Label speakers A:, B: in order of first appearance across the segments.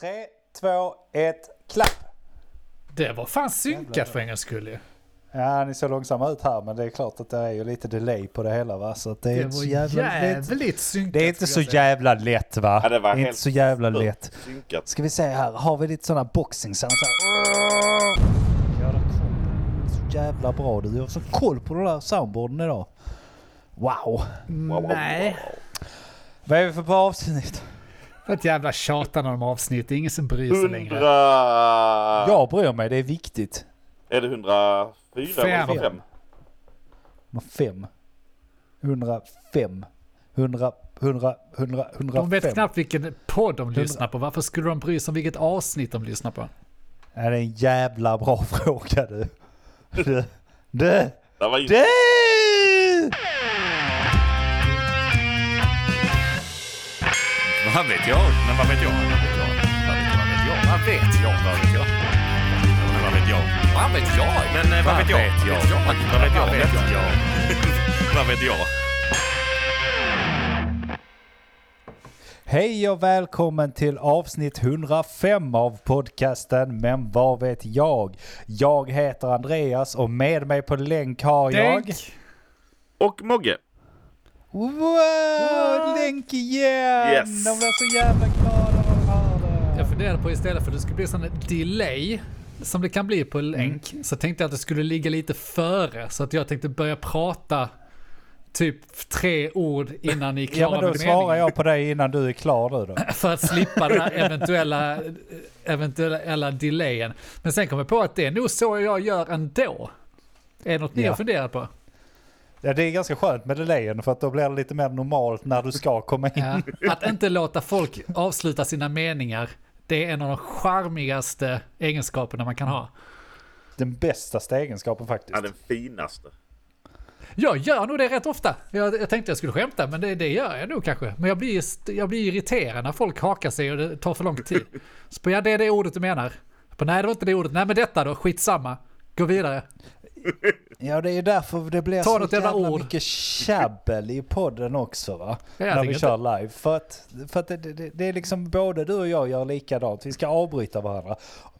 A: Tre, två, ett, klapp!
B: Det var fan synkat för en gångs skull.
A: Ja, ni ser långsamma ut här, men det är klart att det är ju lite delay på det hela va. Så att det är
B: Det
A: inte
B: var
A: så jävla... Det är, inte-
B: jävligt synkat.
A: det är inte så jävla lätt va.
C: Ja, det var
A: är inte
C: helt
A: så jävla lätt.
C: Synkat.
A: Ska vi se här, har vi lite sådana boxing sound? Så här. Det. Så jävla bra du. Jag har så koll på de där soundboarden idag. Wow!
C: Wow, wow,
B: Nej.
A: Vad är vi för bra avsnitt?
B: Ett jävla tjatande om avsnitt. Det är ingen som bryr sig längre.
C: Hundra...
A: Jag bryr mig, det är viktigt.
C: Är det 104
B: Fem.
C: eller 105?
A: Nummer fem. 105. 100, 100, 100, 105.
B: De vet knappt vilken podd de lyssnar på. Varför skulle de bry sig om vilket avsnitt de lyssnar på?
A: Det är en jävla bra fråga du. Du! Du!
C: Det var in...
A: du.
D: Vad vet jag? Men vad vet jag? Vad vet jag? Vad vet jag? Vad vet jag? Vad vet jag? Men vad vet jag? Vad vet jag? Men eh, vad vet jag? Vad vet jag? Vad vet jag? Vad vet jag?
A: Hej och välkommen till avsnitt 105 av podcasten Men vad vet jag? Jag heter Andreas och med mig på länk har jag...
B: Denk!
C: Och Mogge.
A: Wow! Länk igen!
C: Yes.
A: De blir så jävla glada när de hör det.
B: Jag funderade på istället för att det skulle bli sån delay som det kan bli på länk. Så tänkte jag att det skulle ligga lite före. Så att jag tänkte börja prata typ tre ord innan ni är
A: Ja
B: klara
A: men då
B: med
A: svarar
B: meningen.
A: jag på dig innan du är klar nu då.
B: För att slippa den här eventuella, eventuella delayen. Men sen kom jag på att det är nog så jag gör ändå. Är det något ni
A: Ja.
B: har funderat på?
A: Ja, det är ganska skönt med delayen för att då blir det lite mer normalt när du ska komma in.
B: Ja. Att inte låta folk avsluta sina meningar. Det är en av de charmigaste egenskaperna man kan ha.
A: Den bästaste egenskapen faktiskt.
C: Ja, den finaste.
B: Jag gör nog det rätt ofta. Jag, jag tänkte jag skulle skämta, men det, det gör jag nog kanske. Men jag blir, jag blir irriterad när folk hakar sig och det tar för lång tid. Så på, ja, det är det ordet du menar. På, nej, det var inte det ordet. Nej, men detta då, skitsamma. Gå vidare.
A: Ja det är därför det blir
B: Ta
A: så
B: jävla ord.
A: mycket tjabbel i podden också va?
B: Ja,
A: när vi
B: tycker
A: kör live. För att, för att det, det, det är liksom både du och jag gör likadant. Vi ska avbryta varandra.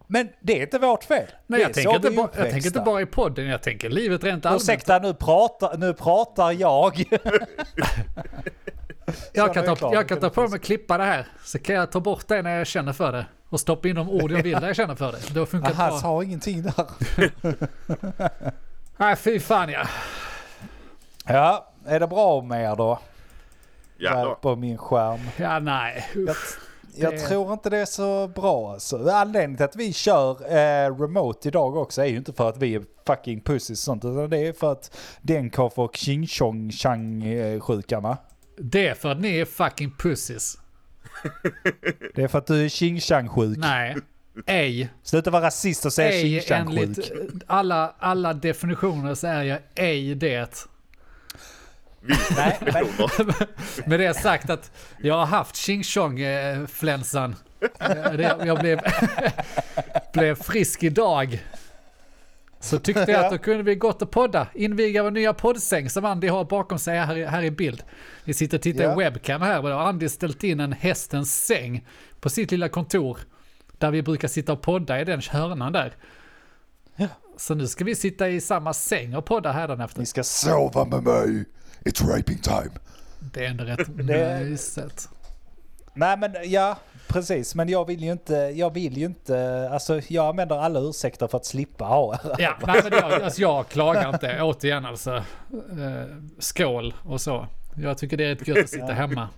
A: Men det är inte vårt fel.
B: Nej,
A: Det
B: jag tänker, inte bara, jag tänker inte bara i podden, jag tänker livet rent allmänt.
A: Ursäkta nu pratar, nu pratar jag.
B: Jag kan ta, jag kan ta på mig och klippa det här. Så kan jag ta bort det när jag känner för det. Och stoppa in de ord jag vill där jag känner för det. Då funkar det
A: Aha,
B: bra.
A: sa ingenting där.
B: Nej, fy fan ja.
A: Ja, är det bra med er då?
C: Ja,
A: Där
C: då.
A: på min skärm.
B: Ja, nej. Uff.
A: Jag tror inte det är så bra alltså. Anledningen till att vi kör eh, remote idag också är ju inte för att vi är fucking pussies och sånt. Utan det är för att Denkoff och Ching Chong Chang eh, sjukarna.
B: Det är för att ni är fucking pussies.
A: Det är för att du är Ching Chang sjuk.
B: Nej. Ej.
A: Sluta vara rasist och säga Ching Chang
B: enligt
A: sjuk.
B: alla, alla definitioner så är jag ej det.
A: Nej, men,
B: Med det sagt att jag har haft Ching Chong-flänsan. Jag blev, blev frisk idag. Så tyckte jag att då kunde vi gått och podda. Inviga vår nya poddsäng som Andy har bakom sig här, i- här i bild. Vi sitter och tittar
A: Ja.
B: i webcam här och då har Andy ställt in en hästens säng på sitt lilla kontor. Där vi brukar sitta och podda i den hörnan där.
A: Ja.
B: Så nu ska vi sitta i samma säng och podda hädanefter.
A: ni ska sova med mig. It's raping time.
B: Det är ändå rätt mysigt.
A: Nej men ja, precis. Men jag vill ju inte, jag vill ju inte, alltså jag använder alla ursäkter för att slippa ha.
B: Ja, nej, men jag, alltså, jag klagar inte. Återigen alltså. Eh, skål och så. Jag tycker det är rätt gött att sitta hemma.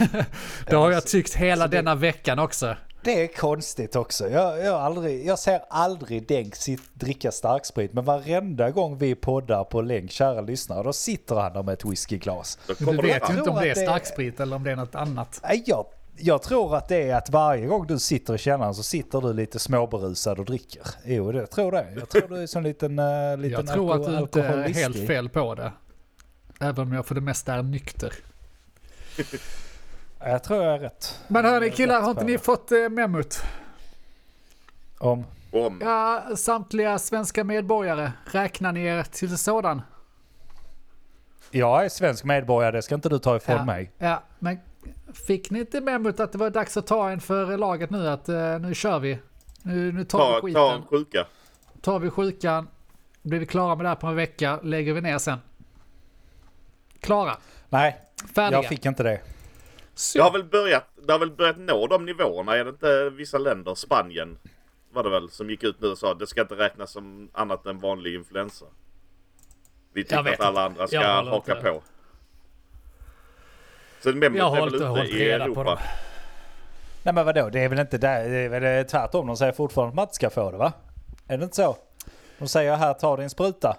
B: det har jag tyckt hela denna veckan också.
A: Det är konstigt också. Jag, jag, aldrig, jag ser aldrig Denk sitt, dricka starksprit, men varenda gång vi poddar på länk, kära lyssnare, då sitter han där med ett whiskyglas.
B: Du vet ju inte om det är starksprit eller om det är något annat.
A: Jag, jag tror att det är att varje gång du sitter i källaren så sitter du lite småberusad och dricker. Jo, det jag tror det. Jag tror du är som en liten, uh, liten
B: Jag tror att du inte är helt fel på det. Även om jag för det mesta är nykter.
A: Jag tror jag är rätt.
B: Men hörni killar, har inte ni fått eh, memot?
A: Om?
C: Om.
B: Ja, samtliga svenska medborgare, räknar ni er till sådan?
A: Jag är svensk medborgare, det ska inte du ta ifrån
B: ja,
A: mig.
B: Ja, men Fick ni inte med mot att det var dags att ta en för laget nu? Att eh, nu kör vi. Nu, nu tar
C: Ta,
B: vi
C: ta
B: skiten.
C: en sjuka.
B: Tar vi sjukan. Blir vi klara med det här på en vecka. Lägger vi ner sen. Klara.
A: Nej,
B: Färdiga.
A: jag fick inte det.
B: Så.
C: Det har väl börjat, det har väl börjat nå de nivåerna. Är det inte vissa länder, Spanien var det väl, som gick ut nu och sa att det ska inte räknas som annat än vanlig influensa. Vi tycker att alla
B: inte.
C: andra ska haka på. Så
B: har
C: är väl
B: inte
C: ute
B: hållit
C: i
B: reda på
C: Europa.
B: dem.
A: Nej men vadå, det är väl inte där, det är väl tvärtom. De säger fortfarande att man inte ska få det va? Är det inte så? De säger här, ta din spruta.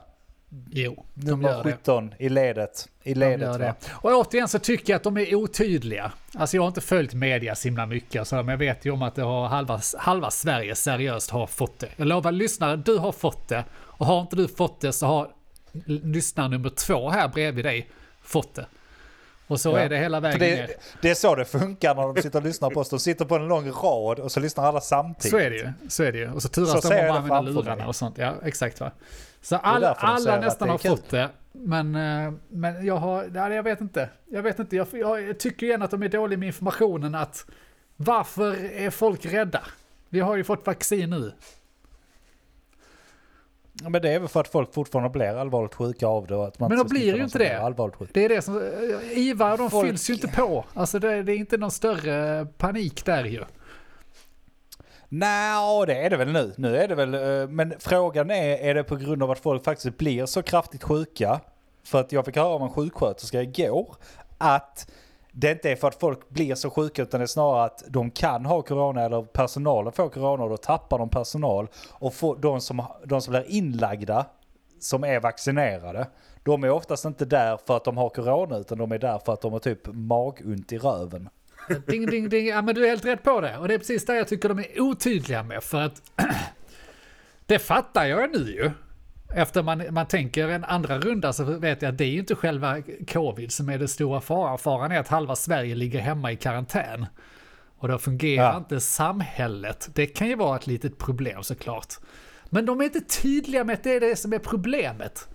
B: Jo, de
A: Nummer
B: gör det.
A: 17 i ledet. I
B: De
A: ledet
B: det. Och återigen så tycker jag att de är otydliga. Alltså jag har inte följt media så himla mycket, så, men jag vet ju om att det har halva, halva Sverige seriöst har fått det. Jag lovar lyssnare, du har fått det. Och har inte du fått det så har lyssnare nummer två här bredvid dig fått det. Och så
A: Ja.
B: är det hela vägen ner.
A: det, det är så det funkar när de sitter och lyssnar på oss. De sitter på en lång rad och så lyssnar alla samtidigt.
B: Så är det ju. Så är det ju. Och så
A: Så
B: turas de
A: ser
B: om att
A: det
B: använda lurarna och sånt. Ja, exakt va. Så
A: säger
B: alla nästan har fått det. Men, eh, men jag har, nej, jag vet inte. Jag vet inte, jag, jag tycker igen att de är dåliga med informationen att varför är folk rädda? Vi har ju fått vaccin nu.
A: Ja, men det är väl för att folk fortfarande blir allvarligt sjuka av det. Att man
B: Men de blir ju inte det.
A: Allvarligt sjuk.
B: Det är det som, eh, IVA de
A: Folk-
B: fylls ju inte på. Alltså det, det är inte någon större panik där ju.
A: Nej, det är det väl nu. Nu är det väl, eh, men frågan är, är det på grund av att folk faktiskt blir så kraftigt sjuka? För att jag fick höra av en sjuksköterska igår att det inte är för att folk blir så sjuka utan det är snarare att de kan ha corona eller personalen får corona och då tappar de personal. Och får, de, som, de som blir inlagda som är vaccinerade, de är oftast inte där för att de har corona utan de är där för att de har typ magont i röven.
B: Ding, ding, ding. Ja, men du är helt rätt på det. Och det är precis där jag tycker de är otydliga med. För att det fattar jag nu ju. Efter man, man tänker en andra runda så vet jag att det är ju inte själva covid som är det stora faran. Faran är att halva Sverige ligger hemma i karantän. Och då fungerar
A: Ja.
B: inte samhället. Det kan ju vara ett litet problem såklart. Men de är inte tydliga med att det är det som är problemet.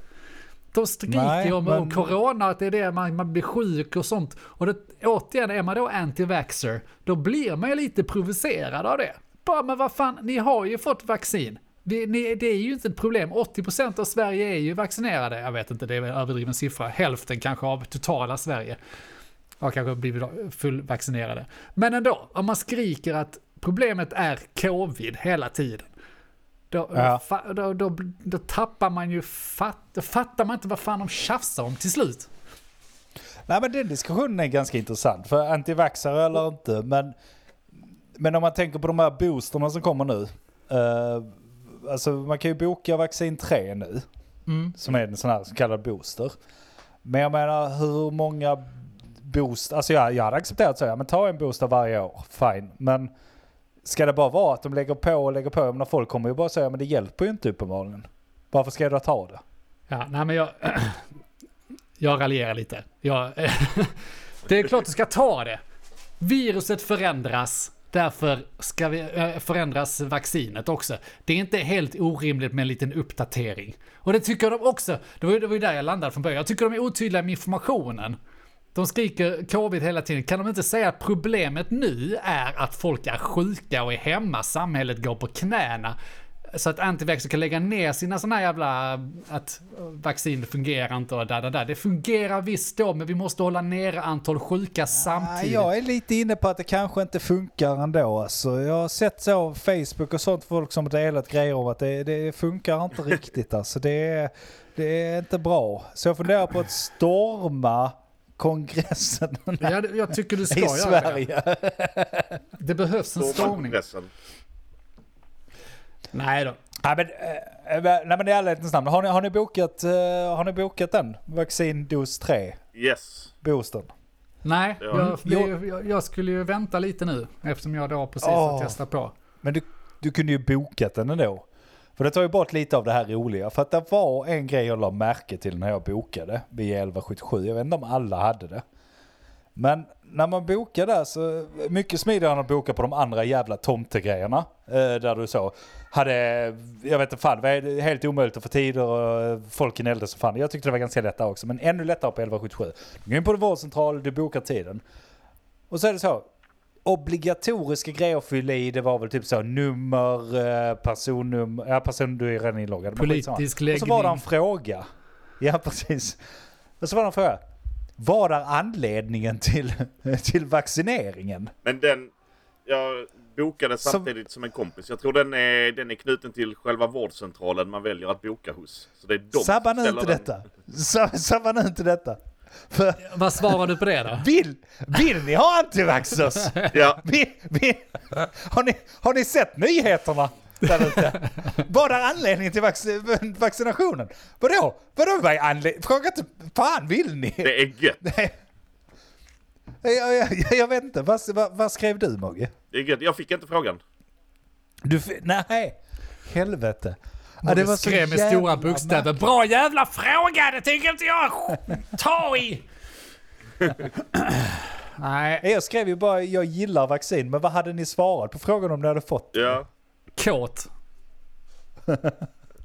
B: De skriker
A: Nej,
B: om,
A: men-
B: om corona, att det är det man, man blir sjuk och sånt. Och det, återigen, är man då anti-vaxxer, då blir man ju lite provocerad av det. Bara, men vad fan, ni har ju fått vaccin. Vi, ni, det är ju inte ett problem. 80% av Sverige är ju vaccinerade. Jag vet inte, det är en överdriven siffra. Hälften kanske av totala Sverige har kanske blivit fullvaccinerade. Men ändå, om man skriker att problemet är covid hela tiden. Då,
A: Ja.
B: då, då, då tappar man ju fatt, då fattar man inte vad fan de tjafsar om till slut.
A: Nej men den diskussionen är ganska intressant. För antivaxare eller inte. Men, men om man tänker på de här boosterna som kommer nu. Uh, alltså man kan ju boka vaccin 3 nu.
B: Mm.
A: Som är en sån här så kallad booster. Men jag menar hur många boost, alltså jag, jag hade accepterat så, ja men ta en booster varje år, fine. Men ska det bara vara att de lägger på och lägger på, Men folk kommer ju bara säga men det hjälper ju inte uppenbarligen. Varför ska jag då ta det?
B: Ja, nej men jag... Jag raljerar lite. Jag, det är klart du ska ta det. Viruset förändras, därför ska vi, eh, förändras vaccinet också. Det är inte helt orimligt med en liten uppdatering. Och det tycker de också. Det var ju där jag landade från början. Jag tycker de är otydliga med informationen. De skriker covid hela tiden. Kan de inte säga att problemet nu är att folk är sjuka och är hemma, samhället går på knäna. Så att antivaxxer kan lägga ner sina såna här jävla, att vaccin fungerar inte och där, där, där. Det fungerar visst då, men vi måste hålla nere antal sjuka samtidigt.
A: Jag är lite inne på att det kanske inte funkar ändå. Alltså, jag har sett så Facebook och sånt folk som delat grejer om att det, det funkar inte riktigt. Alltså, det, det är inte bra. Så jag funderar på att storma kongressen
B: Ja, jag tycker du ska
A: i
B: göra det.
A: Sverige.
B: Det behövs en stormning. Nej då.
A: Nej men, eh, eh, nej, men i ärlighetens namn, har ni, har, ni bokat, eh, har ni bokat den? Vaccindos 3,
C: Yes.
A: boostern?
B: Nej,
C: Ja.
B: jag, jag, jag, skulle ju vänta lite nu eftersom jag då precis har
A: Åh.
B: testat på.
A: Men du, du kunde ju bokat den ändå. För det tar ju bort lite av det här roliga. För att det var en grej jag la märke till när jag bokade vid 1177. Jag vet inte om alla hade det. Men när man bokar där så mycket smidigare än att boka på de andra jävla tomtegrejerna. Eh, där du så hade, jag vet inte fan, det helt omöjligt att få tider och eh, folk gnällde så fan. Jag tyckte det var ganska lätt där också. Men ännu lättare på 1177. Du går in på vårdcentralen, vårdcentral, du bokar tiden. Och så är det så. Obligatoriska grejer att fylla i, det var väl typ så nummer, eh, personnummer, ja person du är redan inloggad.
B: Politisk
A: Och så var det en
B: läggning.
A: fråga. Ja, precis. Och så var det en fråga. Vad är anledningen till, till vaccineringen?
C: Men den... Jag bokade
A: Som-
C: samtidigt som en kompis. Jag tror den är, den är knuten till själva vårdcentralen man väljer att boka hos. Så det är de
A: Sabba
C: som
A: nu inte
C: den.
A: detta. Sa- Sabba nu inte detta. För
B: Vad svarar du på det då?
A: vill, vill ni ha antivaxxers?
C: Ja,
A: Vi, vi, har, ni, har ni sett nyheterna där ute? Vad är anledningen till vac vaccinationen? Vadå? Vadå vad är anledningen? Fråga inte, fan vill ni?
C: det är gött.
A: Nej. Jag, jag, jag vet inte, vad, vad, vad skrev du Mogge?
C: Det är gött. Jag fick inte frågan.
A: Du, nej, helvete. Ja,
B: Det skrev med stora bokstäver. Bra jävla fråga, det tänker inte jag ta i! Nej,
A: Jag skrev ju bara jag gillar vaccin, men vad hade ni svarat på frågan om ni hade fått?
C: Ja.
B: kåt.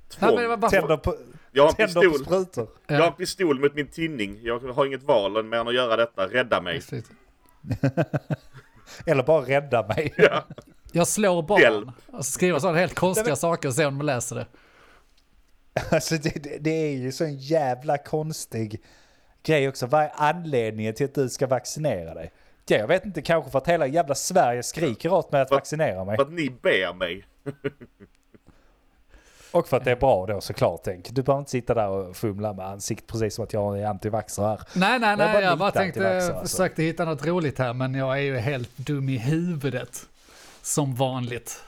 C: Tvång.
B: Nej, vad-
A: Tänder på,
C: Jag har en pistol.
A: sprutor.
C: Jag har en pistol mot min tinning. Jag har inget val mer än att göra detta. Rädda mig.
A: Eller bara rädda mig.
C: Ja.
B: Jag slår barn.
C: Hjälp.
B: Och så skriver sådana helt konstiga saker och ser om de läser det.
A: Alltså det, det, det är ju så en jävla konstig grej också. Vad är anledningen till att du ska vaccinera dig? Ja, jag vet inte, kanske för att hela jävla Sverige skriker åt mig att
C: För-
A: vaccinera mig.
C: För att ni ber mig.
A: Och för att det är bra då såklart. Tänk. Du behöver inte sitta där och fumla med ansikt precis som att jag är antivaxxer här.
B: Nej, nej,
A: Jag
B: nej,
A: bara
B: jag bara tänkte,
A: alltså.
B: försökte hitta något roligt här, men jag är ju helt dum i huvudet. Som vanligt.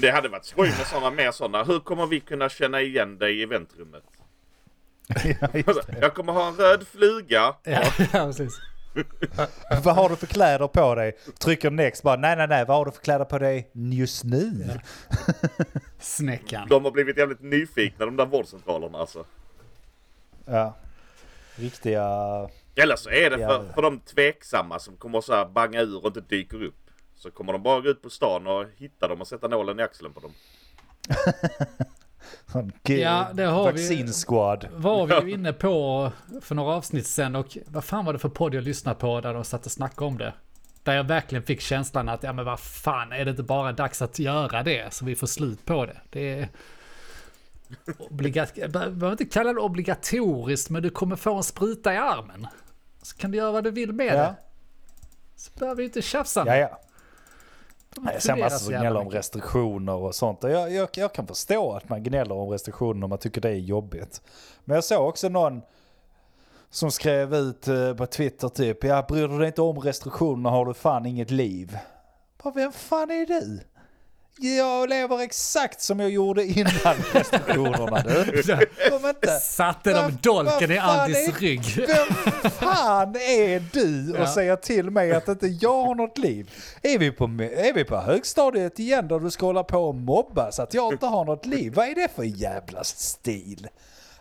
C: Det hade varit skoj med sådana mer sådana. Hur kommer vi kunna känna igen dig i väntrummet?
A: Ja, det.
C: Jag kommer ha en röd fluga.
B: Ja, ja precis.
A: vad har du för kläder på dig? Trycker next bara nej nej nej vad har du för kläder på dig just nu?
B: Snäckan.
C: De har blivit jävligt nyfikna de där vårdcentralerna alltså.
A: Ja. Riktiga...
C: Eller så är det för, för de tveksamma som kommer så här banga ur och inte dyker upp. Så kommer de bara gå ut på stan och hitta dem och sätta nålen i axeln på dem.
B: Ja, det har vi.
A: Vaccinsquad.
B: var vi ju inne på för några avsnitt sen och vad fan var det för podd jag lyssnade på där de satt och snackade om det? Där jag verkligen fick känslan att, ja men vad fan, är det inte bara dags att göra det så vi får slut på det? Det är... Obligat... Behöver inte kalla det obligatoriskt, men du kommer få en spruta i armen. Så kan du göra vad du vill med
A: Ja.
B: det. Så behöver vi inte tjafsa.
A: Ja, ja. Nej, Sen massa som gnäller om restriktioner och sånt. Jag, jag, jag kan förstå att man gnäller om restriktioner om man tycker det är jobbigt. Men jag såg också någon som skrev ut eh, på Twitter typ, ja bryr du dig inte om restriktioner har du fan inget liv. Bara, vem fan är du? Jag lever exakt som jag gjorde innan restriktionerna du. Kom inte.
B: Satte de dolken i Andis
A: är-
B: rygg.
A: Vem fan är du och
B: Ja.
A: säger till mig att inte jag har något liv? Är vi, på, är vi på högstadiet igen där du ska hålla på och mobba så att jag inte har något liv? Vad är det för jävla stil?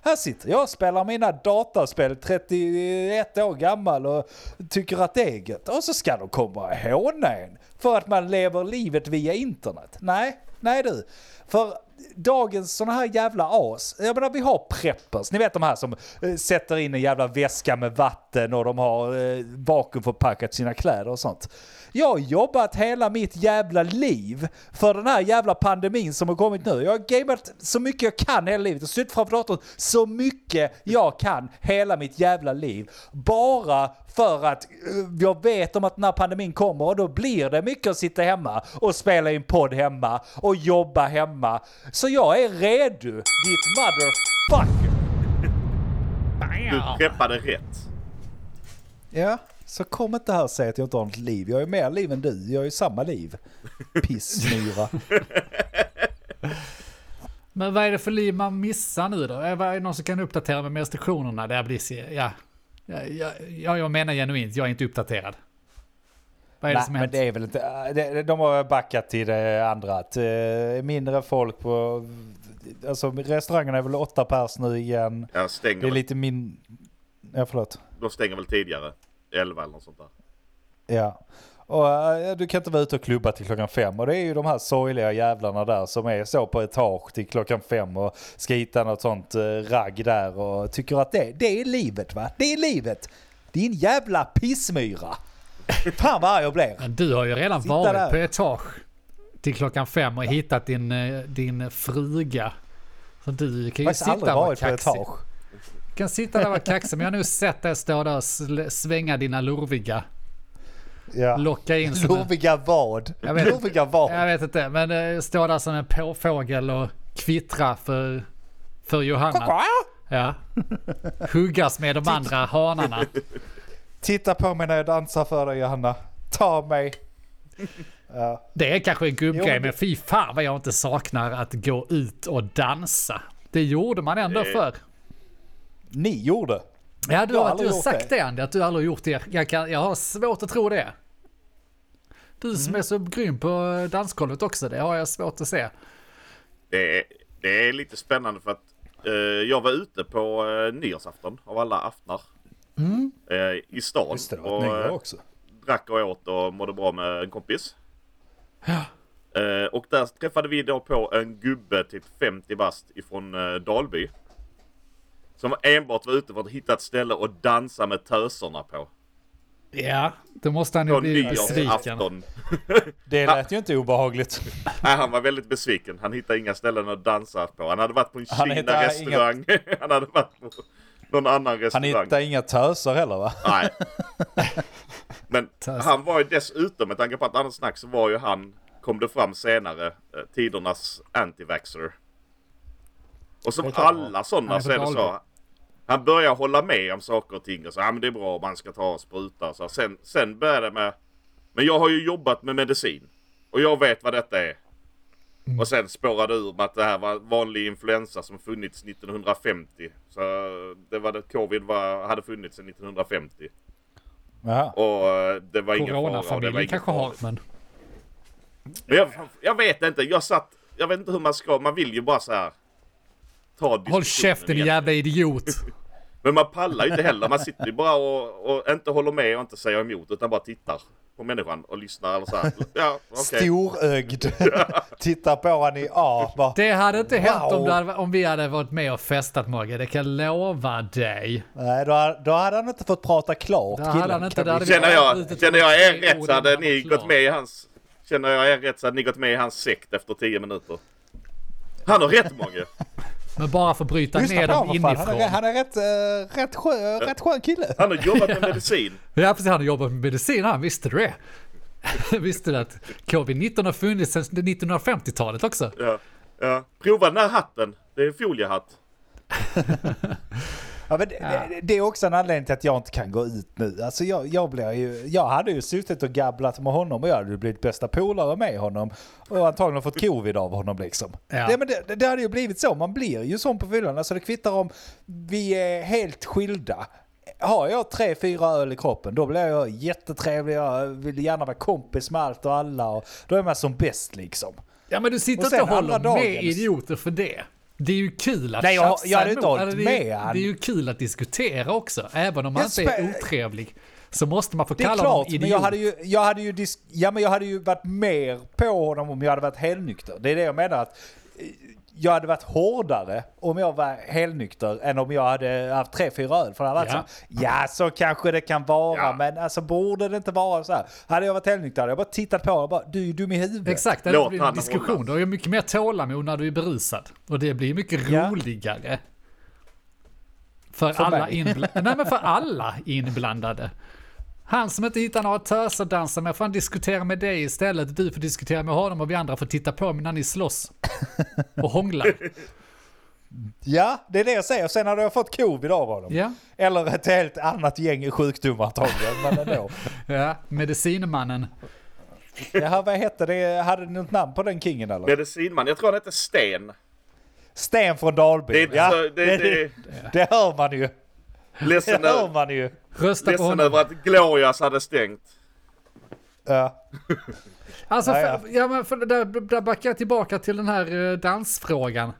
A: Här sitter jag och spelar mina dataspel 31 år gammal och tycker att det är gött. Och så ska de komma och håna en för att man lever livet via internet. Nej, nej du. För dagens sådana här jävla as, jag menar vi har preppers, ni vet de här som eh, sätter in en jävla väska med vatten och de har eh, vakuumförpackat sina kläder och sånt. Jag har jobbat hela mitt jävla liv för den här jävla pandemin som har kommit nu. Jag har gameat så mycket jag kan hela livet och suttit framför datorn så mycket jag kan hela mitt jävla liv. Bara för att eh, jag vet om att den här pandemin kommer och då blir det mycket att sitta hemma och spela in podd hemma och jobba hemma. Så jag är redo, ditt motherfucker.
C: Du preppade rätt.
A: Ja, så kom inte här och säg att jag inte har något liv. Jag är mer liv än du. Jag är samma liv. Pissmyra.
B: Men vad är det för liv man missar nu då? Är det någon som kan uppdatera mig med restriktionerna? Det här blir. Ja, ja, ja, jag menar genuint, jag är inte uppdaterad. Vad är det
A: Nej,
B: som
A: men
B: hänt?
A: det är väl inte... äh, det- De har backat till det andra. Att, eh, mindre folk på... Alltså restaurangerna är väl åtta pers nu igen.
C: Jag stänger
A: Det är
C: väl,
A: lite min... Ja, förlåt.
C: de stänger väl tidigare. 11 eller något sånt där.
A: Ja. Och eh, du kan inte vara ute och klubba till klockan fem. Och det är ju de här sorgliga jävlarna där som är så på etage till klockan fem och ska hitta något sånt ragg där och tycker att det, det är livet va? Det är livet! Din jävla pissmyra! Fan vad arg jag blir.
B: Men du har ju redan
A: Sitta
B: varit
A: där.
B: på etage till klockan fem och hittat din, eh, din fruga. Så du kan ju sitta
A: aldrig
B: och vara kaxig. Du kan sitta där och vara kaxig, men jag har nog sett dig stå där och svänga dina lurviga.
A: Ja.
B: Locka in som en,
A: Lurviga vad?
B: Jag vet-
A: Lurviga vad?
B: Jag vet inte, men eh, stå där som en påfågel och kvittra för, för Johanna. Ja. Huggas med de andra hanarna.
A: Titta på mig när jag dansar för dig Johanna. Ta mig. Ja.
B: Det är kanske en
A: Jo,
B: gubbgrej,
A: men-
B: men fy fan vad jag inte saknar att gå ut och dansa. Det gjorde man ändå
C: Det-
B: förr.
A: Ni gjorde.
B: Ja, du
A: har
B: du har sagt
A: det.
B: det Andy, att du aldrig har gjort det. Jag, kan, jag har svårt att tro det. Du som
A: Mm.
B: är så grym på dansgolvet också, det har jag svårt att se.
C: Det är, det är lite spännande för att eh, jag var ute på eh, nyårsafton av alla aftnar. Eh, I stan.
A: Just det, det
C: och,
A: nyår
C: eh,
A: också.
C: drack och åt och mådde bra med en kompis.
B: Ja.
C: Eh, och där träffade vi då på en gubbe typ 50 bast ifrån eh, Dalby. Som enbart var ute för att hitta ett ställe och dansa med töserna på.
B: Ja, då måste han ju
C: På
B: bli besviken.
A: Det lät ju inte obehagligt.
C: Nej, han var väldigt besviken. Han hittade inga ställen att dansa på. Han hade varit på en
A: Han hittade
C: Kina-restaurang. Han hade varit på någon annan
A: Han
C: restaurang.
A: hittade inga töser heller va?
C: Nej. Men han var ju dessutom, med tanke på att annat snack, så var ju han, kom det fram senare, eh, tidernas antivaxxer. Och som alla
B: Han
C: sådana
B: är
C: så är det så. Han börjar hålla med om saker och ting och så, ja men det är bra, man ska ta och spruta och så. Sen, sen börjar det med, men jag har ju jobbat med medicin. Och jag vet vad detta är.
B: Mm.
C: Och sen spårade ur med att det här var vanlig influensa som funnits 1950. Så det var det, covid var, hade funnits sedan 1950.
A: Ja.
C: Och eh, det var ingen fara. Det var
B: Coronafamiljen
C: ingen
B: kanske har, men...
C: Men jag, jag vet inte. Jag satt... Jag vet inte hur man ska... Man vill ju bara så här... Ta
B: Håll käften din jävla idiot.
C: Men man pallar ju inte heller. Man sitter ju bara och, och inte håller med och inte säger emot. Utan bara tittar på människan och lyssnar eller så här. Ja, okej.
A: Storögd. Tittar på han i A. Bara,
B: Det hade inte hänt om,
A: Wow.
B: hade, om vi hade varit med och festat Mogge, det kan jag lova dig.
A: Nej, då, då hade han inte fått prata klart
B: Då hade han inte- hade.
C: Känner jag, känner jag er rätt så hade ni gått med i hans... Känner jag er rätt så hade ni gått med i hans sekt efter 10 minuter. Han har rätt många.
B: Men bara för att bryta
A: Lyssna
B: ner dem
A: fan. Han är,
B: inifrån.
A: han är rätt, uh, rätt, skön, rätt skön kille.
C: Han har jobbat med medicin.
B: Ja precis, han har jobbat med medicin han, visste du det? visste du att covid-19 har funnits sedan 1950-talet också?
C: Ja, ja. Prova den här hatten. Det är en foliehatt.
A: Ja, men det, det, det är också en anledning till att jag inte kan gå ut nu. Alltså jag, jag, blir ju, jag hade ju suttit och gabblat med honom och jag hade blivit bästa polare med honom. Och antagligen fått covid av honom liksom.
B: Ja.
A: Det, men det, det hade ju blivit så. Man blir ju sån på fyllan. Alltså det kvittar om vi är helt skilda. Har jag tre, fyra öl i kroppen då blir jag jättetrevlig. Jag vill gärna vara kompis med allt och alla. Och då är man som bäst liksom.
B: Ja men du sitter
A: Och
B: inte och håller med idioter för det. Det är ju kul att
A: Nej, jag- jag hade inte hållit
B: Eller det är-
A: med.
B: Det är ju kul att diskutera också. Även om man inte är otrevlig. Så måste man få
A: Det
B: kalla
A: klart,
B: honom idiot.
A: men jag hade, ju, jag, hade ju ja, men jag hade ju varit mer på honom om jag hade varit helnykter. Det är det jag menar. att eh, Jag hade varit hårdare om jag var helnykter än om jag hade haft tre, fyra öl. För det hade varit
B: Ja.
A: så, ja så kanske det kan vara,
C: Ja.
A: men alltså borde det inte vara så här. Hade jag varit helnykter hade jag bara tittat på och bara, du är ju dum i huvudet.
B: Exakt, det
C: Låt
B: blir en diskussion. Du har ju mycket mer tålamod när du är berusad. Och det blir mycket
A: Ja.
B: roligare. För,
A: För
B: alla inblandade. Nej men för alla inblandade. Han som inte hittar några töser att dansa med får han diskutera med dig istället. Du får diskutera med honom och vi andra får titta på när ni slåss. Och hånglar.
A: Ja, det är det jag säger. Sen hade jag fått covid av honom.
B: Ja,
A: Eller ett helt annat gäng sjukdomar antagligen, men ändå.
B: ja. medicinmannen.
A: Jaha, vad hette det? Hade ni något namn på den kingen eller?
C: Medicinman. Jag tror han heter Sten.
A: Sten från Dalby.
C: Det
A: ja,
C: så... Det,
A: det,
C: det,
A: det hör man ju. Det hör man ju.
B: Rösta på
C: ledsen
B: honom.
C: över att Glorias hade stängt.
A: Ja.
B: Alltså. För, ja, men för där, där backar jag tillbaka till den här eh, dansfrågan.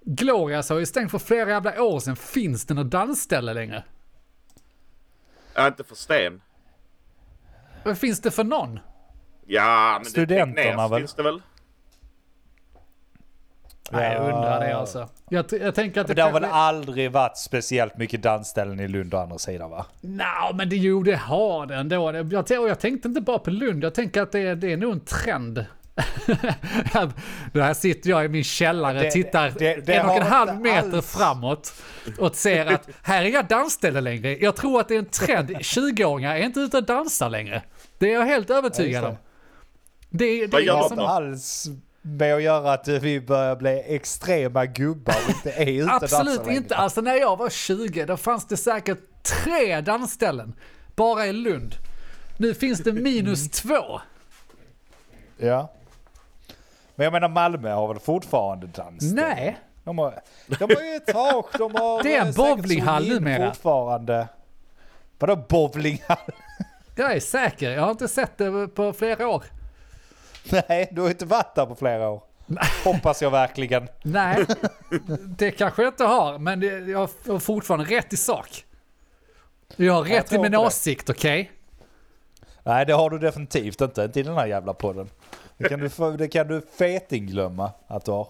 B: Glorias har ju stängt för flera jävla år sedan. Finns det något dansställe längre?
C: Ja, inte för Sten.
B: Vad finns det för någon?
C: Ja, men
A: Studenterna
C: det
A: väl?
C: finns det väl?
B: Nej, jag
A: Ja.
B: undrar det alltså. Jag, jag tänker att det,
A: Men det har väl aldrig varit speciellt mycket dansställen i Lund å andra sidan va?
B: Nå, men det, jo, det har det ändå. Jag, jag tänkte inte bara på Lund, jag tänker att det, är- det är nog en trend. Där sitter jag i min källare,
A: Det-
B: tittar
A: det- det
B: en och en halv meter
A: alls-
B: framåt och ser att här är inga dansställen längre. Jag tror att det är en trend. 20-åringar är inte ute och dansar längre. Det är jag helt övertygad
A: Ja,
B: om. Det, det,
C: Vad
B: är
C: gör de
A: inte alls med att göra att vi börjar bli extrema gubbar och inte är ute
B: Absolut inte. Alltså när jag var 20, då fanns det säkert tre dansställen. Bara i Lund. Nu finns det minus två.
A: Ja. Men jag menar Malmö har väl fortfarande dans?
B: Nej.
A: De har, de har ju tak, de har
B: Det är en
A: eh,
B: bowlinghall numera.
A: fortfarande. Vadå bowlinghall?
B: Jag är säker. Jag har inte sett det på flera år.
A: Nej, du har inte varit där på flera år. Hoppas jag verkligen.
B: Nej, det kanske jag inte har, men det, jag har fortfarande rätt i sak. Jag har rätt i min åsikt, okej?
A: Nej, det har du definitivt inte. Inte i den här jävla podden. Det kan du, det kan du fetingglömma att du har.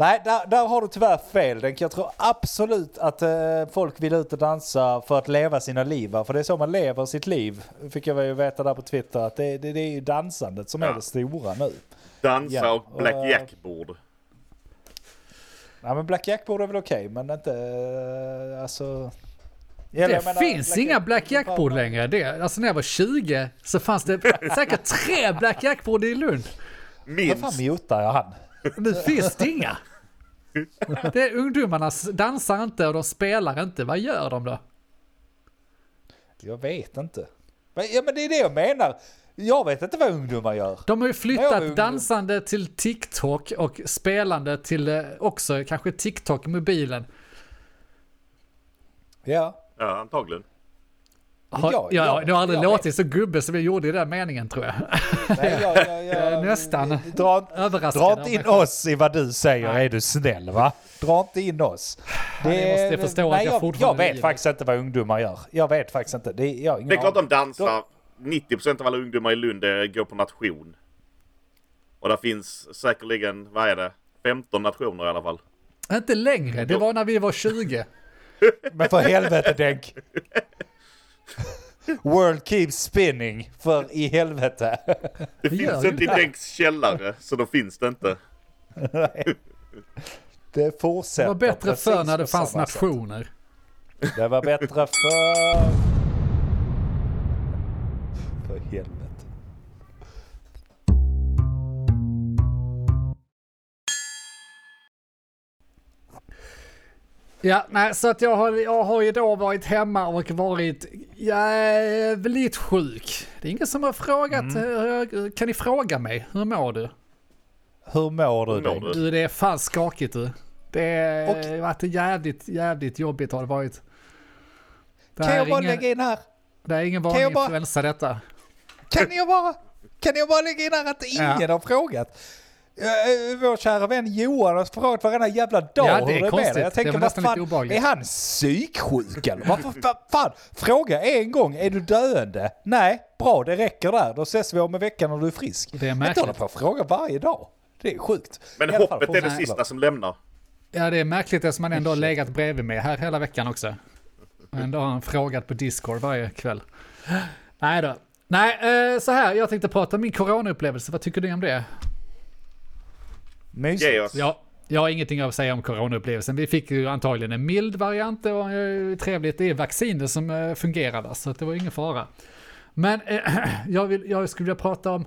A: Nej, där, där har du tyvärr fel Denk. Jag tror absolut att eh, folk vill ut och dansa för att leva sina liv. För det är så man lever sitt liv. Fick jag ju veta där på Twitter att det, det, det är ju dansandet som är
C: Ja.
A: det stora nu.
C: Dansa
A: Ja,
C: och blackjack-bord.
A: Nej men Black Jack borde väl okej, men inte eh, alltså...
B: Det
A: menar,
B: finns inga Black Jack-bord längre. Det, alltså när jag var 20 så fanns det säkert tre Black Jack-bord i Lund.
A: Vad fan
C: Minst.
A: mutar jag han?
B: Nu finns det inga. Det är ungdomarna dansar inte och de spelar inte. Vad gör de då?
A: Jag vet inte. Men, ja men det är det jag menar. Jag vet inte vad ungdomar gör.
B: De har ju flyttat dansande till TikTok och spelande till eh, också kanske TikTok i mobilen.
A: Ja.
C: Ja, antagligen.
B: Har,
A: Ja,
B: ja,
A: ja,
B: det har aldrig
A: jag
B: låtit så gubbe som jag gjorde i den meningen tror jag.
A: Nej, jag, jag, jag,
B: Nästan.
A: Dra,
B: Överraskad
A: dra inte in oss i vad du säger,
B: Nej.
A: är du snäll va? Dra inte in oss.
B: ni måste förstå att
A: nej,
B: jag
A: jag,
B: fortfarande
A: jag vet faktiskt inte vad ungdomar gör. Jag vet faktiskt inte. Det, jag
C: Det är klart de dansar. 90% av alla ungdomar i Lund går på nation. Och där finns säkerligen, vad är det? 15 nationer i alla fall.
B: Inte längre, det var när vi var 20.
A: Men för helvete Denk. World keeps spinning. För i helvete.
C: Det
B: Det
C: finns
B: ju
C: inte i
B: det.
C: Denks källare, så då finns det inte.
A: Nej. Det
B: Det
A: fortsätter
B: var bättre förr när det fanns
A: samma sätt.
B: nationer.
A: Det var bättre för...
B: Ja, nej, så att jag har, jag har ju då varit hemma och varit jävligt sjuk. Det är ingen som har frågat,
A: Mm.
B: eh, kan ni fråga mig, hur mår du?
A: Hur mår du
C: Hur mår
A: Denk?
C: du?
B: Du, det är fan skakigt du. Det har varit jävligt, jävligt jobbigt har det varit. Det
A: Kan jag bara
B: ingen,
A: lägga in här?
B: det är ingen vanlig
A: bara-
B: influensa detta.
A: Kan jag bara, kan jag bara lägga in här att ingen
B: Ja.
A: har frågat? Eh, Vår kära vän Johan har frågat varenda jävla dag
B: Ja, det är
A: hur det är med dig. Jag
B: Det
A: tänker,
B: var
A: vad fan, är han psyksjuk eller? Varför fa- fan? Fråga en gång, är du döende? Nej, bra det räcker där. Då ses vi om en vecka när du är frisk.
B: Det är
A: Inte hålla
B: märkligt.
A: på att fråga varje dag. Det är sjukt.
C: Men
A: fall,
C: hoppet
A: får
C: är det sista som lämnar.
B: Ja, det är märkligt eftersom man ändå har legat bredvid mig här hela veckan också. Ändå har han frågat på Discord varje kväll. Nej då. Nej, eh, så här, jag tänkte prata om min coronaupplevelse. Vad tycker ni om det?
A: Mysigt.
B: Ja, jag har ingenting att säga om coronaupplevelsen. Vi fick ju antagligen en mild variant. Det var eh, trevligt. Det är vacciner som eh, fungerade, så det var ingen fara. Men eh, jag, vill, jag skulle vilja prata om,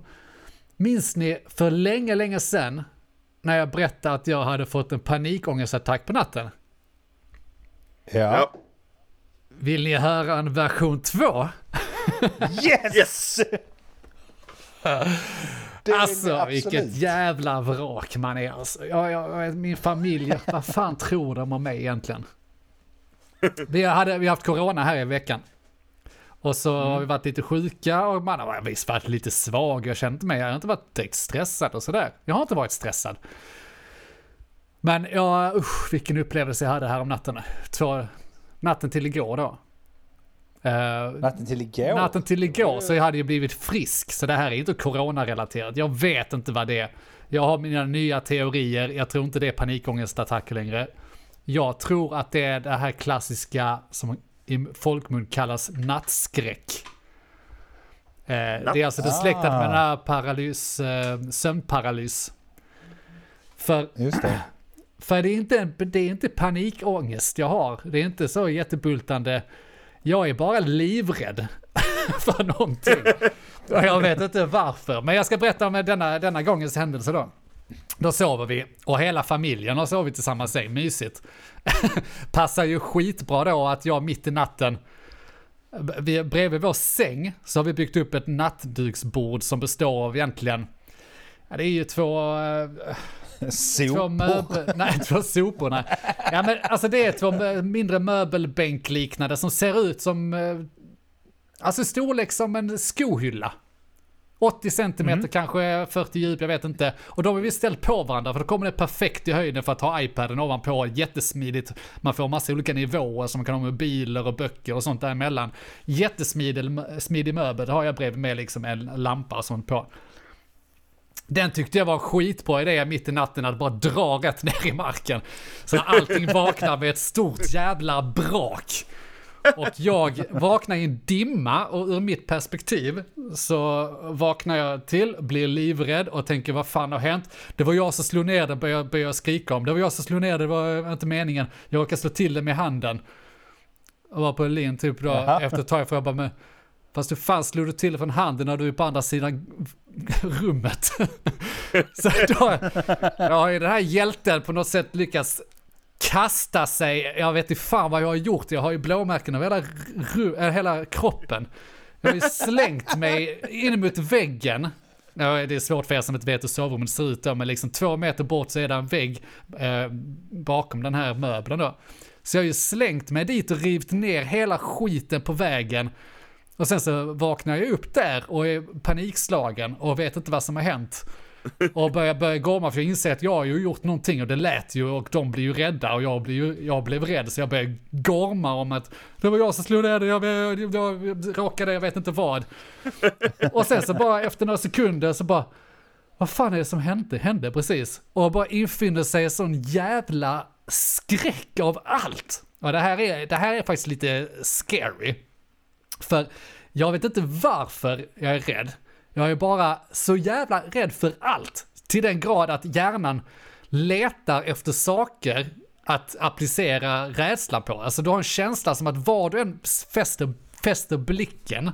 B: minns ni för länge, länge sedan när jag berättade att jag hade fått en panikångestattack på natten?
A: Ja.
C: Ja.
B: Vill ni höra en version 2?
A: Yes!
C: Yes!
A: Det
B: Alltså vilket jävla vrak man är alltså. Jag, jag, min familj, vad fan tror de om mig egentligen? Vi, hade, vi har haft corona här i veckan. Och så har vi varit lite sjuka och man har visst varit lite svag. Jag känner inte mig, jag har inte varit direkt stressad och sådär. Jag har inte varit stressad. Men ja, usch vilken upplevelse jag hade här om natten. Två, natten till igår då. Eh,
A: Natten till igår.
B: Natten till igår så jag hade jag blivit frisk, så det här är inte coronarelaterat. Jag vet inte vad det är. Jag har mina nya teorier, jag tror inte det är panikångestattacker längre. Jag tror att det är det här klassiska som i folkmun kallas nattskräck. Eh, det är alltså besläktat med den här paralys, eh, sömnparalys. För
A: Just det.
B: för det är, inte, det är inte panikångest jag har. Det är inte så jättebultande. Jag är bara livrädd för någonting. Och jag vet inte varför. Men jag ska berätta om denna, denna gångens händelse då. Då sover vi och hela familjen har sovit i samma säng, mysigt. Passar ju skitbra då att jag mitt i natten, vi, bredvid vår säng så har vi byggt upp ett nattduksbord som består av egentligen, ja, det är ju två, eh, eh, Två
A: Sopor.
B: möbel... Nej, två sopor. Nej. Ja, men alltså det är två mindre möbelbänkliknande som ser ut som... eh, Alltså storlek som en skohylla. 80 centimeter kanske, 40 djup, jag vet inte. Och de har vi ställt på varandra för då kommer det perfekt i höjden för att ha iPaden ovanpå. Jättesmidigt. Man får massa olika nivåer som man kan ha mobiler och böcker och sånt däremellan. Jättesmidig smidig möbel, det har jag bredvid med liksom en lampa och sånt på. Den tyckte jag var en skitbra idé mitt i natten att bara dra rätt ner i marken. Så allting vaknar med ett stort jävla brak. Och jag vaknar i en dimma och ur mitt perspektiv så vaknar jag till, blir livrädd och tänker vad fan har hänt? Det var jag som slog ner den, började, började skrika om. Det var jag som slog ner det, det var inte meningen. Jag råkade slå till det med handen. Och var på lin typ då
A: Jaha.
B: efter ett tag för jag bara men Fast du fan slog du till det från handen när du är på andra sidan rummet. Så då, då har ju den här hjälten på något sätt lyckats kasta sig, jag vet inte fan vad jag har gjort, jag har ju blåmärken över hela, ru- äh, hela kroppen. Jag har ju slängt mig in mot väggen. Ja, det är svårt för er som inte vet hur sovrummet ser ut då, men liksom två meter bort så är det en vägg eh, bakom den här möbeln då. Så jag har ju slängt mig dit och rivit ner hela skiten på vägen. Och sen så vaknar jag upp där och är panikslagen och vet inte vad som har hänt. Och börjar, börjar gorma för jag inser att jag har ju gjort någonting och det lät ju och de blir ju rädda och jag, blir ju, jag blev rädd så jag börjar gorma om att det var jag som slog ner det, jag, jag, jag råkade, jag vet inte vad. Och sen så bara efter några sekunder så bara, vad fan är det som hände, hände precis? Och bara infinner sig en sån jävla skräck av allt. Och det här är, det här är faktiskt lite scary. För jag vet inte varför jag är rädd. Jag är bara så jävla rädd för allt. Till den grad att hjärnan letar efter saker att applicera rädsla på. Alltså du har en känsla som att var du än fäster, fäster blicken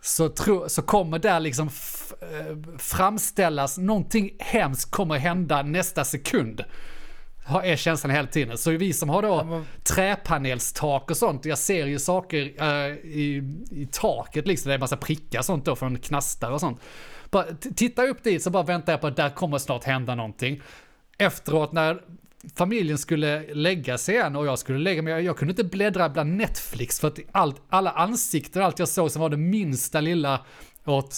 B: så, tro, så kommer där liksom f- eh, framställas, någonting hemskt kommer hända nästa sekund. Har- Är känslan hela tiden. Så vi som har då träpanelstak och sånt, jag ser ju saker eh, i, i taket liksom, det är massa prickar och sånt då från knastar och sånt. Bara, titta upp dit så bara väntar jag på att där kommer snart hända någonting. Efteråt när familjen skulle lägga sig igen och jag skulle lägga mig, jag, jag kunde inte bläddra bland Netflix för att allt, alla ansikten, allt jag såg som var det minsta lilla åt,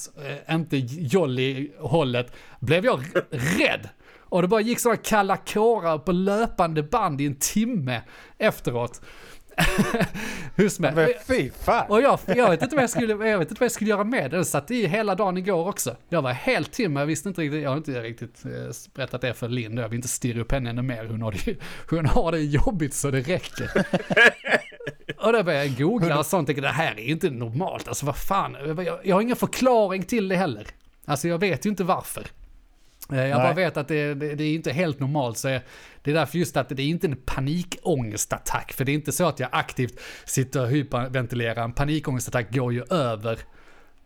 B: eh, inte jolly-hållet, blev jag rädd. Och det bara gick sådana kalla kårar på löpande band i en timme efteråt. Hur som helst.
A: Men fy fan.
B: Och jag, jag, vet inte vad jag, skulle, jag vet inte vad jag skulle göra med det. Den satt i hela dagen igår också. Jag var helt tim, jag visste inte riktigt, jag har inte riktigt eh, berättat det för Linn. Jag vill inte stirra upp henne ännu mer. Hon har det, hon har det jobbigt så det räcker. Och då började jag googla och sånt, tänkte det här är inte normalt. Alltså vad fan, jag, jag har ingen förklaring till det heller. Alltså jag vet ju inte varför. Eh, Jag bara
A: Nej.
B: vet att det, det, det är inte helt normalt, så det är därför just att det är inte en panikångestattack, för det är inte så att jag aktivt sitter och hyperventilerar. En panikångestattack går ju över.